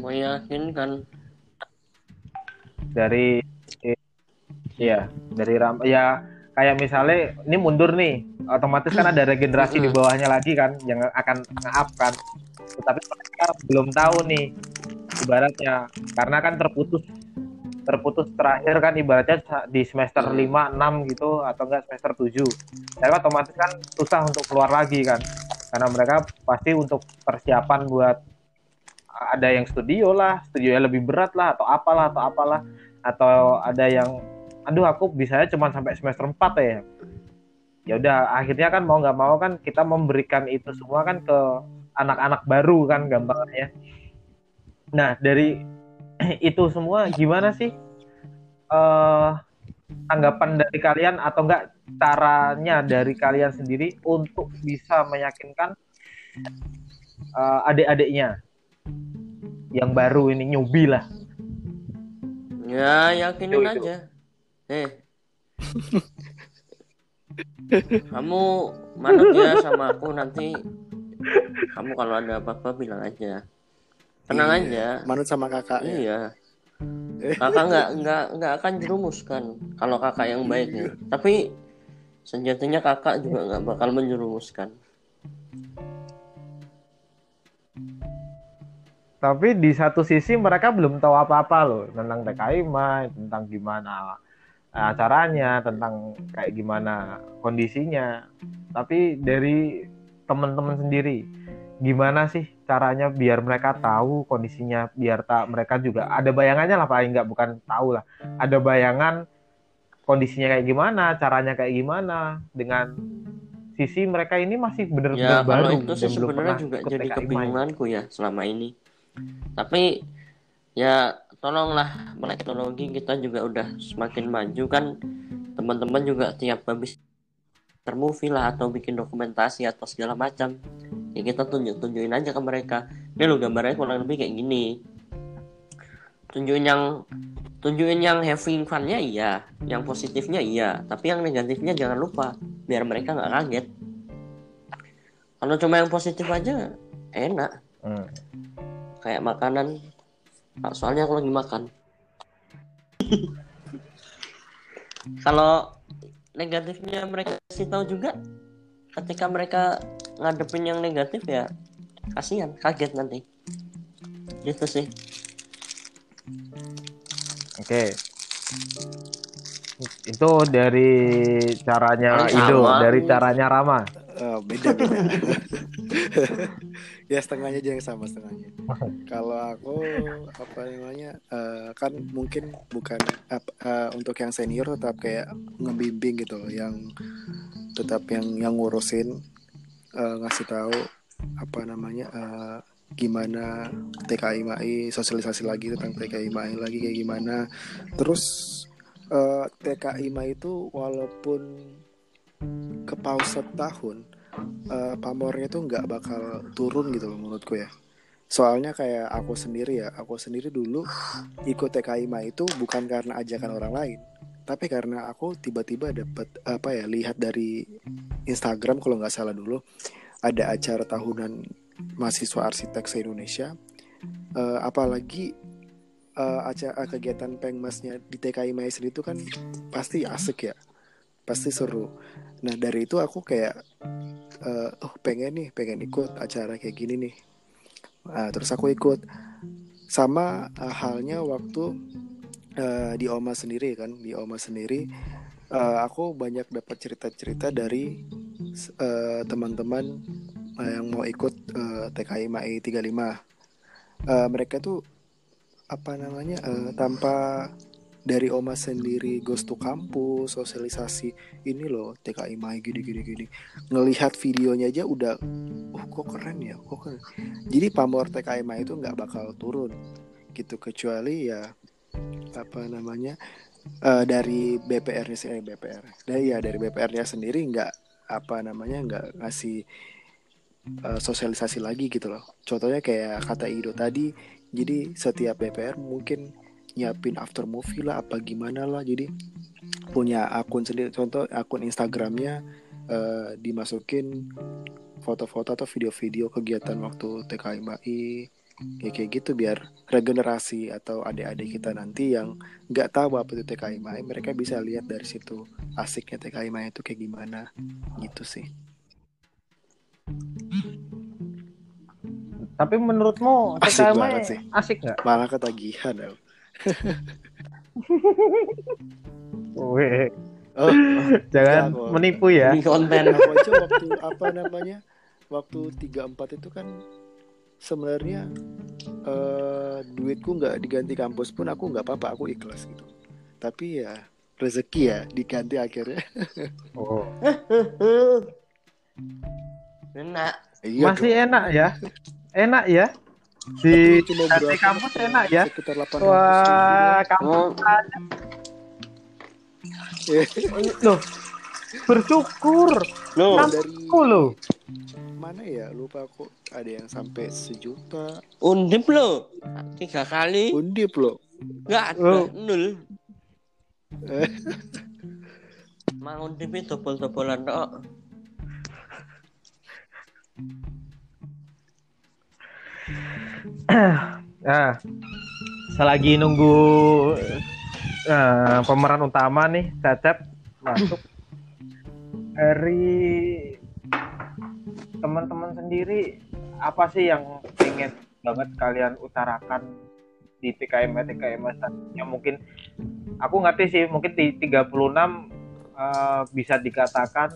Meyakinkan. Dari iya dari ram ya kayak misalnya ini mundur nih. Otomatis kan ada regenerasi di bawahnya lagi kan yang akan nge-up kan. Tetapi mereka belum tahu nih ibaratnya karena kan terputus terputus terakhir kan ibaratnya di semester 5 6 gitu atau enggak semester 7 jadi otomatis kan susah untuk keluar lagi kan. Karena mereka pasti untuk persiapan buat ada yang studio lah studionya lebih berat lah atau apalah atau apalah. Atau ada yang aduh aku bisanya cuma sampai semester 4 ya. Ya udah akhirnya kan mau nggak mau kan kita memberikan itu semua kan ke anak-anak baru kan gampangnya nah dari itu semua gimana sih eh tanggapan dari kalian atau enggak caranya dari kalian sendiri untuk bisa meyakinkan eh, adik-adiknya? Yang baru ini nyubi lah. Ya yakinin Itu, itu. Eh. kamu manut ya sama aku nanti. Kamu kalau ada apa-apa bilang aja. Tenang Iya, aja. Manut sama kakaknya. Iya. Kakak nggak nggak nggak akan jerumuskan kalau kakak yang baik ya. Tapi sejatinya kakak juga nggak bakal menjerumuskan. tapi di satu sisi mereka belum tahu apa-apa loh tentang TKI tentang gimana eh, acaranya, tentang kayak gimana kondisinya. Tapi dari teman-teman sendiri, gimana sih caranya biar mereka tahu kondisinya, biar tak mereka juga ada bayangannya lah paling nggak bukan tahu lah, ada bayangan kondisinya kayak gimana, caranya kayak gimana dengan sisi mereka ini masih benar-benar Ya baru itu sih sebenarnya juga jadi kebingunganku ya selama ini. Tapi ya tolonglah melek teknologi kita juga udah semakin maju kan. Teman-teman juga tiap habis termovie lah atau bikin dokumentasi atau segala macam. Ya kita tunjuk tunjukin aja ke mereka. Ini lo gambarnya kurang lebih kayak gini. Tunjukin yang tunjukin yang having funnya iya yang positifnya iya. Tapi yang negatifnya jangan lupa biar mereka nggak kaget. Kalau cuma yang positif aja enak. Hmm. kayak makanan soalnya aku lagi makan. Kalau negatifnya mereka kasih tahu juga ketika mereka ngadepin yang negatif ya kasihan kaget nanti. Gitu sih. Oke. Itu dari caranya Ido, dari caranya Rama. Eh, beda beda ya setengahnya aja yang sama setengahnya. Kalau aku apa namanya eh, kan mungkin bukan ap- eh, untuk yang senior tetap kayak ngebimbing gitu yang tetap yang yang ngurusin eh, ngasih tahu apa namanya eh, gimana TKI MAI sosialisasi lagi tentang TKI MAI lagi kayak gimana. Terus eh, TKI MAI itu walaupun ke pause tahun eh, pamornya tuh nggak bakal turun gitu loh menurutku ya. Soalnya kayak aku sendiri ya aku sendiri dulu ikut TKI MAI itu bukan karena ajakan orang lain tapi karena aku tiba-tiba dapat apa ya lihat dari Instagram kalau nggak salah dulu ada acara tahunan mahasiswa arsitek se Indonesia Eh, apalagi eh, acara kegiatan pengmasnya di TKI MAI sendiri itu kan pasti asik ya pasti seru. Nah dari itu aku kayak eh, oh pengen nih pengen ikut acara kayak gini nih. Nah, terus aku ikut. Sama eh, halnya waktu eh, di Oma sendiri kan di Oma sendiri eh, aku banyak dapat cerita-cerita dari teman-teman eh, yang mau ikut eh, TKI MAI 35 Eh, mereka tuh apa namanya eh, tanpa dari Oma sendiri ghost to kampus sosialisasi ini loh TKI MAI gini gini gini. Ngelihat videonya aja udah oh kok keren ya kok keren. Jadi pamor TKI MAI itu nggak bakal turun gitu. Kecuali ya apa namanya eh, dari sih eh, BPR dari ya dari BPR-nya sendiri nggak apa namanya nggak ngasih eh, sosialisasi lagi gitu loh. Contohnya kayak kata Ido tadi jadi setiap BPR mungkin nyiapin after movie lah apa gimana lah jadi punya akun sendiri contoh akun Instagramnya eh, dimasukin foto-foto atau video-video kegiatan waktu TKI MAI ya kayak gitu biar regenerasi atau adik-adik kita nanti yang nggak tahu apa itu TKI MAI mereka bisa lihat dari situ asiknya TKI MAI itu kayak gimana gitu sih Tapi menurutmu Asik banget sih. asik nggak? malah ketagihan. Weh, oh, oh, jangan kok. menipu ya. ini konten aku aja waktu apa namanya waktu 34 itu kan sebenarnya eh, duitku nggak diganti kampus pun aku nggak apa-apa aku ikhlas gitu tapi ya rezeki ya diganti akhirnya Oh. enak iya Masih dong. enak ya? Enak ya? Di berapa? kampus enak ya? sekitar 800 Wah, kampus oh loh. Bersyukur. lo ribu. dari loh. mana ya lupa aku ada yang sampai sejuta undip lo tiga kali undip loh nggak ada Oh. nol mang undip itu dobol-dobolan tok Nah, selagi nunggu eh, pemeran utama nih, Cecep masuk. Dari teman-teman sendiri apa sih yang pengen banget kalian utarakan di TKM TKM yang mungkin aku ngerti sih mungkin di 36 eh, bisa dikatakan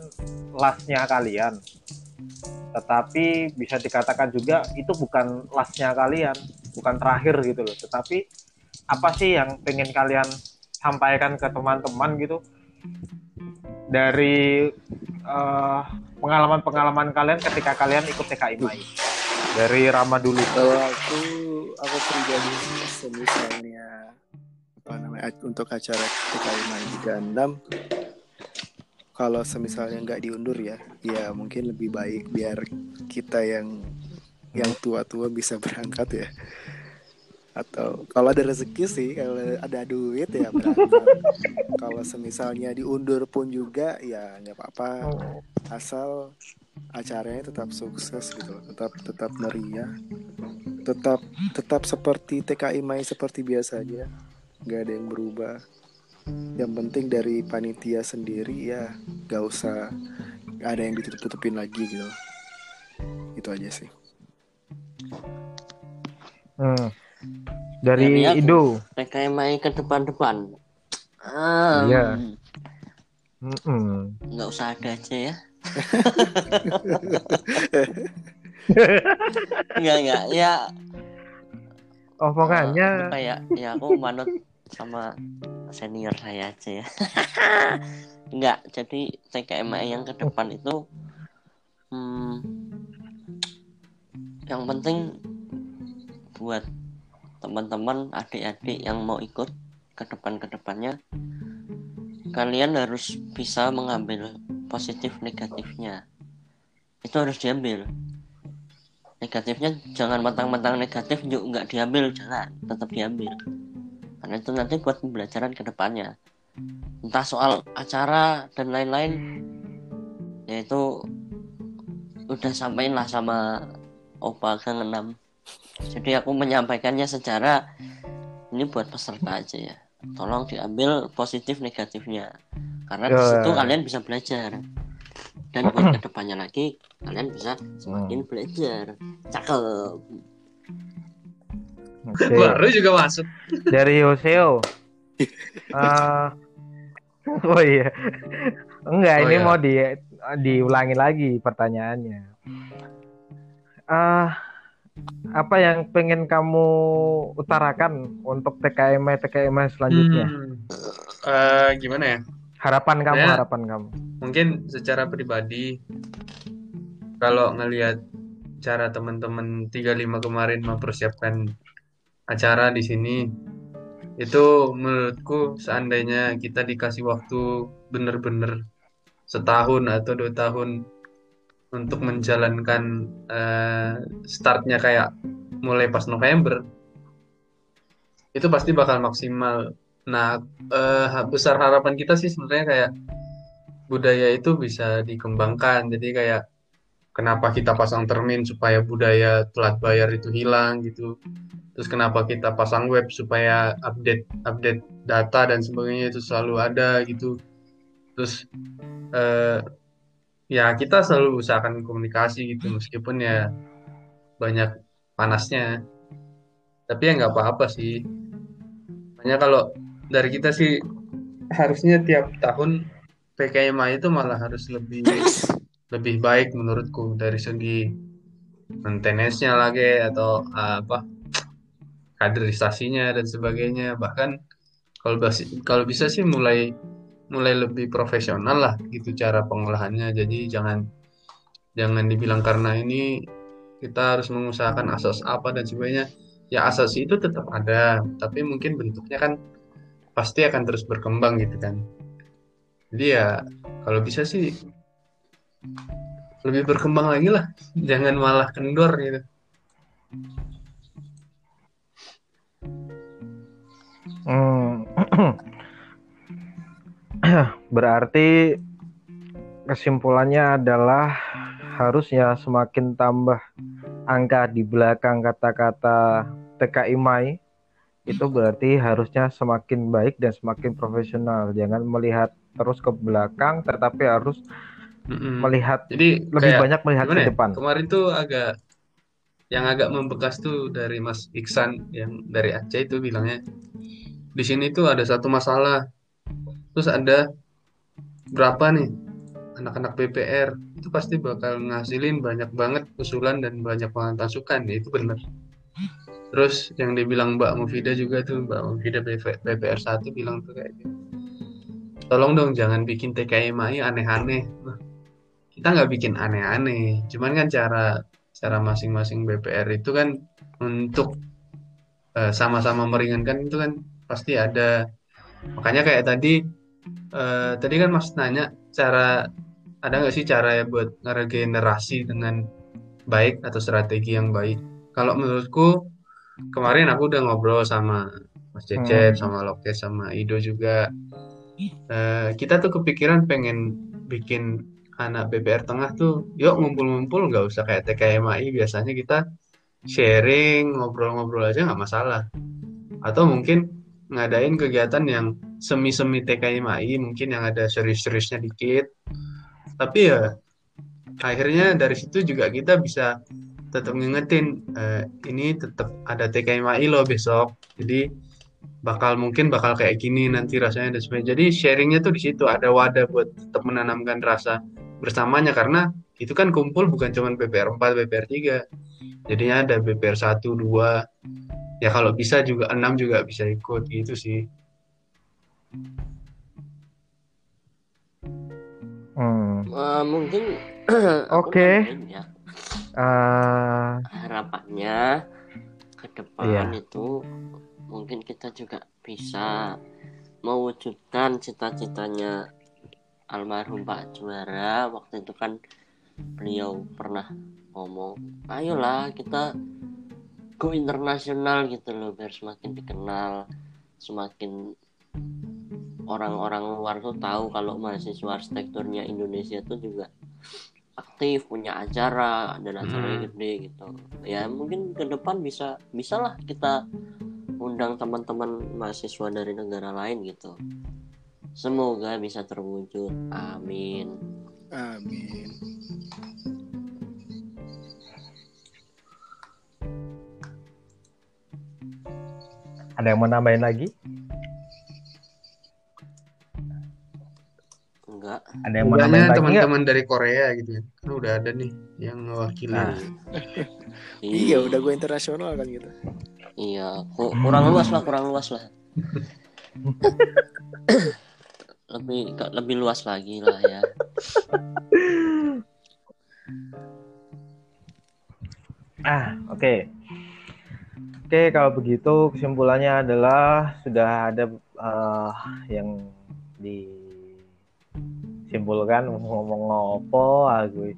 lastnya kalian tetapi bisa dikatakan juga itu bukan lastnya kalian bukan terakhir gitu loh. Tetapi apa sih yang pengen kalian sampaikan ke teman-teman gitu? Dari eh, pengalaman-pengalaman kalian ketika kalian ikut TKI MAI dari Rama dulu. Kalau aku aku pribadi misalnya apa namanya untuk acara TKI MAI 36 kalau semisalnya nggak diundur ya ya mungkin lebih baik biar kita yang yang tua-tua bisa berangkat ya. Atau kalau ada rezeki sih kalau ada duit ya berangkat. Kalau semisalnya diundur pun juga ya nggak apa-apa. Asal acaranya tetap sukses gitu tetap tetap meriah. Tetap tetap seperti TKI Mai seperti biasanya. Nggak ada yang berubah yang penting dari panitia sendiri ya gak usah nggak ada yang ditutup-tutupin lagi gitu itu aja sih Hmm. Dari aku. Ido. TKMI ke depan-depan Ah, Iya. Mm-mm. nggak usah ada aja ya Enggak enggak ya Omongannya apa ya ya aku manut sama senior saya aja ya. Enggak jadi TKMI yang ke depan itu hmm, yang penting buat teman-teman adik-adik yang mau ikut ke depan ke depannya kalian harus bisa mengambil positif negatifnya. Itu harus diambil. Negatifnya jangan mentang-mentang negatif juga nggak diambil jangan tetap diambil karena itu nanti buat pembelajaran ke depannya. Entah soal acara dan lain-lain. Yaitu udah sampaikan lah sama Opa Gang 6 jadi aku menyampaikannya secara ini buat peserta aja ya. Tolong diambil positif negatifnya. Karena di Ya. situ kalian bisa belajar. Dan buat ke depannya lagi kalian bisa semakin belajar. Cakep Oke. Baru juga masuk. dari Hoseo. Eh, oh iya. Enggak, Oh ini iya. mau di diulangi lagi pertanyaannya. Ah, apa yang pengen kamu utarakan untuk TKM TKM selanjutnya? Hmm. Eh, gimana ya? Harapan kamu, Ya. harapan kamu. Mungkin secara pribadi kalau ngelihat cara teman-teman 35 kemarin mempersiapkan acara di sini itu menurutku seandainya kita dikasih waktu bener-bener setahun atau dua tahun untuk menjalankan eh, startnya kayak mulai pas November itu pasti bakal maksimal. Nah, eh, besar harapan kita sih sebenarnya kayak budaya itu bisa dikembangkan. Jadi kayak kenapa kita pasang termin supaya budaya telat bayar itu hilang gitu. Terus kenapa kita pasang web supaya update update data dan sebagainya itu selalu ada gitu. Terus eh, ya kita selalu usahakan komunikasi gitu meskipun ya banyak panasnya. Tapi ya nggak apa-apa sih. Makanya kalau dari kita sih harusnya tiap tahun PKMA itu malah harus lebih lebih baik menurutku dari segi maintenance-nya lagi atau uh, apa kaderisasinya dan sebagainya. Bahkan kalau kalau bisa sih mulai mulai lebih profesional lah gitu cara pengolahannya. Jadi jangan jangan dibilang karena ini kita harus mengusahakan asas apa dan sebagainya. Ya asas itu tetap ada tapi mungkin bentuknya kan pasti akan terus berkembang gitu kan. Jadi ya kalau bisa sih lebih berkembang lagi lah. Jangan malah kendor gitu Hmm. Berarti kesimpulannya adalah harusnya semakin tambah angka di belakang kata-kata TKI Mai itu berarti harusnya semakin baik dan semakin profesional. Jangan melihat terus ke belakang tetapi harus Mm-mm. melihat jadi lebih kayak banyak melihat ke ya? depan. kemarin tuh agak yang agak membekas tuh dari Mas Iksan yang dari Aceh itu bilangnya di sini tuh ada satu masalah. Terus ada berapa nih anak-anak BPR itu pasti bakal ngasilin banyak banget usulan dan banyak banget masukan. Ya itu benar terus yang dibilang Mbak Mufida juga tuh Mbak Mufida BPR 1 bilang tuh kayak gitu. Tolong dong jangan bikin TKMI aneh-aneh. Nah, kita nggak bikin aneh-aneh. Cuman kan cara cara masing-masing BPR itu kan untuk eh, sama-sama meringankan itu kan pasti ada. Makanya kayak tadi eh, tadi kan Mas nanya cara ada nggak sih cara ya buat ngeregenerasi dengan baik atau strategi yang baik? Kalau menurutku kemarin aku udah ngobrol sama Mas Cecep sama Lokes sama Ido juga. Eh, kita tuh kepikiran pengen bikin anak BPR Tengah tuh yuk ngumpul-ngumpul nggak usah kayak TKMI biasanya kita sharing ngobrol-ngobrol aja nggak masalah. Atau mungkin ngadain kegiatan yang semi-semi TKMI mungkin yang ada serius-seriusnya dikit. Tapi ya akhirnya dari situ juga kita bisa tetap ngingetin eh, ini tetap ada TKMI loh besok. Jadi bakal mungkin bakal kayak gini nanti rasanya dan sebagainya. Jadi sharingnya tuh di situ ada wadah buat tetap menanamkan rasa bersamanya karena itu kan kumpul bukan cuma BPR 4 BPR 3 jadinya ada BPR 1 2 ya kalau bisa juga 6 juga bisa ikut gitu sih Hmm. Eh, mungkin Oke. nambahin ya Eh, harapannya ke depan Iya. itu mungkin kita juga bisa mewujudkan cita-citanya almarhum Pak Juara waktu itu kan beliau pernah ngomong ayolah kita go internasional gitu loh biar semakin dikenal semakin orang-orang luar tuh tahu kalau mahasiswa arsitekturnya Indonesia tuh juga aktif punya acara dan acaranya Hmm. gede gitu. Ya mungkin ke depan bisa bisalah kita undang teman-teman mahasiswa dari negara lain gitu semoga bisa terwujud amin Amin. ada yang mau nambahin lagi? enggak Ada yang mau nambahin lagi nggak? teman-teman dari Korea gitu ya kan udah ada nih yang mewakili Nah. Iya, udah gue internasional kan gitu. iya ku- kurang luas lah kurang luas lah lebih lebih luas lagi lah ya Ah, oke. Oke, kalau begitu kesimpulannya adalah sudah ada eh, yang disimpulkan ngomong ngopo aku.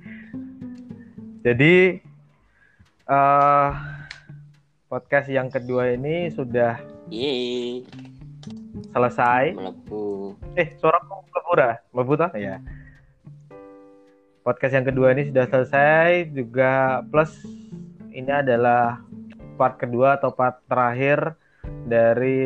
Jadi eh podcast yang kedua ini sudah Yeay, selesai. melebu Eh, suara mlebu dah? Mlebu tah? Ya. Podcast yang kedua ini sudah selesai juga plus ini adalah part kedua atau part terakhir dari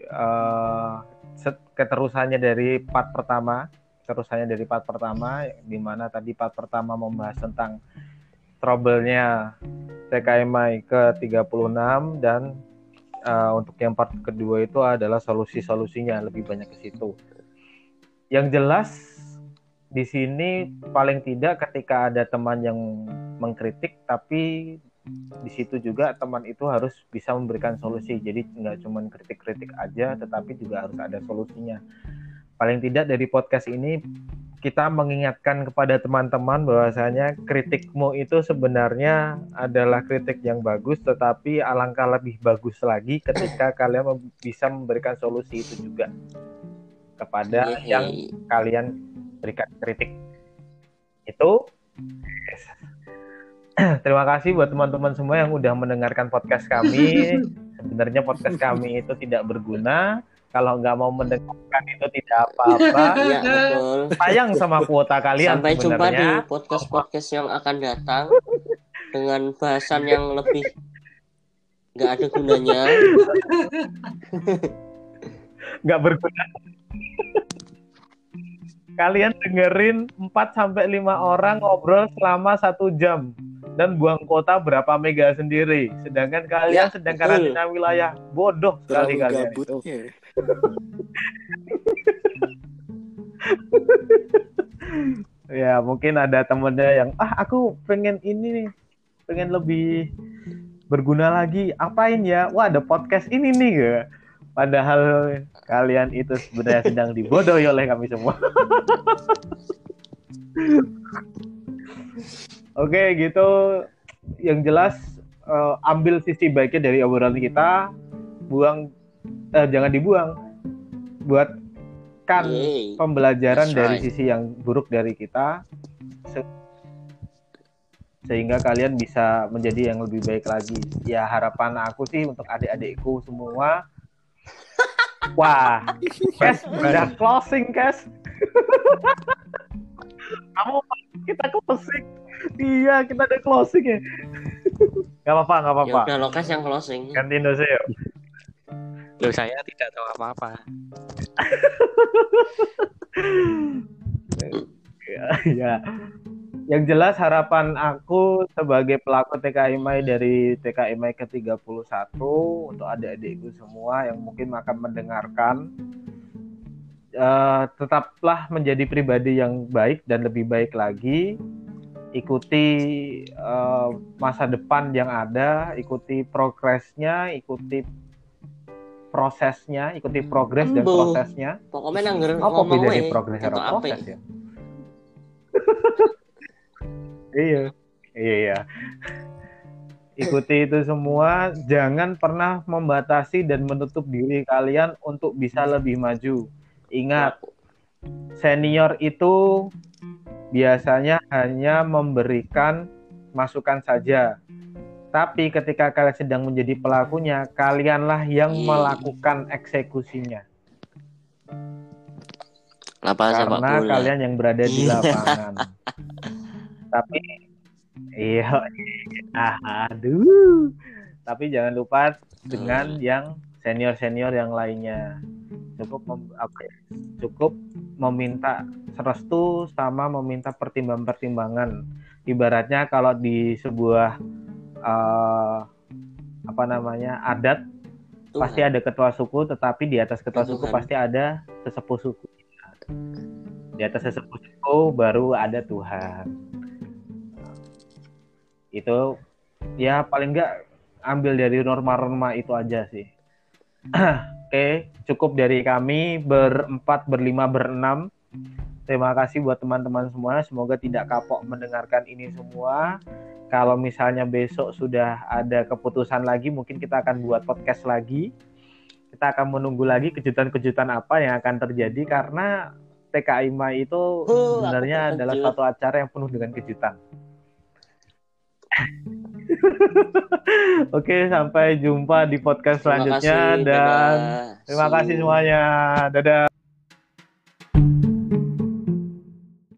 eh, set- keterusannya dari part pertama, terusannya dari part pertama di mana tadi part pertama membahas tentang trouble-nya TKMI ke-36 dan eh, untuk yang part kedua itu adalah solusi-solusinya lebih banyak ke situ. Yang jelas di sini paling tidak ketika ada teman yang mengkritik tapi di situ juga teman itu harus bisa memberikan solusi. Jadi nggak cuma kritik-kritik aja tetapi juga harus ada solusinya. Paling tidak dari podcast ini kita mengingatkan kepada teman-teman bahwasanya kritikmu itu sebenarnya adalah kritik yang bagus tetapi alangkah lebih bagus lagi ketika kalian bisa memberikan solusi itu juga kepada Yeay. yang kalian berikan kritik. Itu. Terima kasih buat teman-teman semua yang udah mendengarkan podcast kami. Sebenarnya podcast kami itu tidak berguna kalau nggak mau mendengarkan itu tidak apa-apa Iya betul sayang sama kuota kalian Sampai jumpa di sebenarnya podcast-podcast yang akan datang dengan bahasan yang lebih nggak ada gunanya. nggak berguna kalian dengerin 4 sampai 5 orang ngobrol selama satu jam dan buang kota berapa mega sendiri sedangkan kalian Ya, sedang betul. karantina wilayah bodoh sekali kalian itu. gabutnya. ya mungkin ada temennya yang ah aku pengen ini nih pengen lebih berguna lagi apain ya? Wah ada podcast ini nih ya. Padahal kalian itu sebenarnya sedang dibodohi oleh kami semua. Oke gitu. Yang jelas eh, ambil sisi baiknya dari obrolan kita buang eh, jangan dibuang buat kan pembelajaran That's dari right. sisi yang buruk dari kita se- sehingga kalian bisa menjadi yang lebih baik lagi. Ya harapan aku sih untuk adik-adikku semua. Wah, Kes, udah closing, Kes. Kamu kita closing. Iya, kita udah closing ya. Gak apa-apa, gak Ya apa-apa. udah lokas yang closing. Ganti Indonesia yuk. Loh saya tidak tahu apa-apa. ya, ya. Yang jelas harapan aku sebagai pelaku TKI Mai dari TKI Mai ke-31 untuk adik-adikku semua yang mungkin akan mendengarkan eh, tetaplah menjadi pribadi yang baik dan lebih baik lagi. Ikuti eh, masa depan yang ada, ikuti progresnya, ikuti prosesnya, ikuti progres dan prosesnya. Pokoknya nangger Apa ngomong bedanya wae. progres karo apik. proses ya? iya. Iya, iya. Ikuti itu semua, jangan pernah membatasi dan menutup diri kalian untuk bisa lebih maju. Ingat, senior itu biasanya hanya memberikan masukan saja. Tapi ketika kalian sedang menjadi pelakunya, kalianlah yang Hmm. melakukan eksekusinya. Sepak karena bola. kalian yang berada di Iya. lapangan. Tapi iya, aduh. Tapi jangan lupa dengan yang senior-senior yang lainnya. Cukup mem- apa ya, cukup meminta restu sama meminta pertimbangan-pertimbangan. Ibaratnya kalau di sebuah eh, apa namanya adat Tuhan. pasti ada ketua suku, tetapi di atas ketua suku Tuhan. pasti ada sesepuh suku. Di atas sesepuh suku baru ada Tuhan. Itu ya paling enggak ambil dari norma-norma itu aja sih. Oke, cukup dari kami berempat, berlima, berenam. Terima kasih buat teman-teman semua. Semoga tidak kapok mendengarkan ini semua. Kalau misalnya besok sudah ada keputusan lagi, mungkin kita akan buat podcast lagi. Kita akan menunggu lagi kejutan-kejutan apa yang akan terjadi karena TKI MAI itu aku sebenarnya adalah suatu acara yang penuh dengan kejutan. Oke, sampai jumpa di podcast Terima selanjutnya kasih, dan dadah. terima kasih semuanya. Dadah.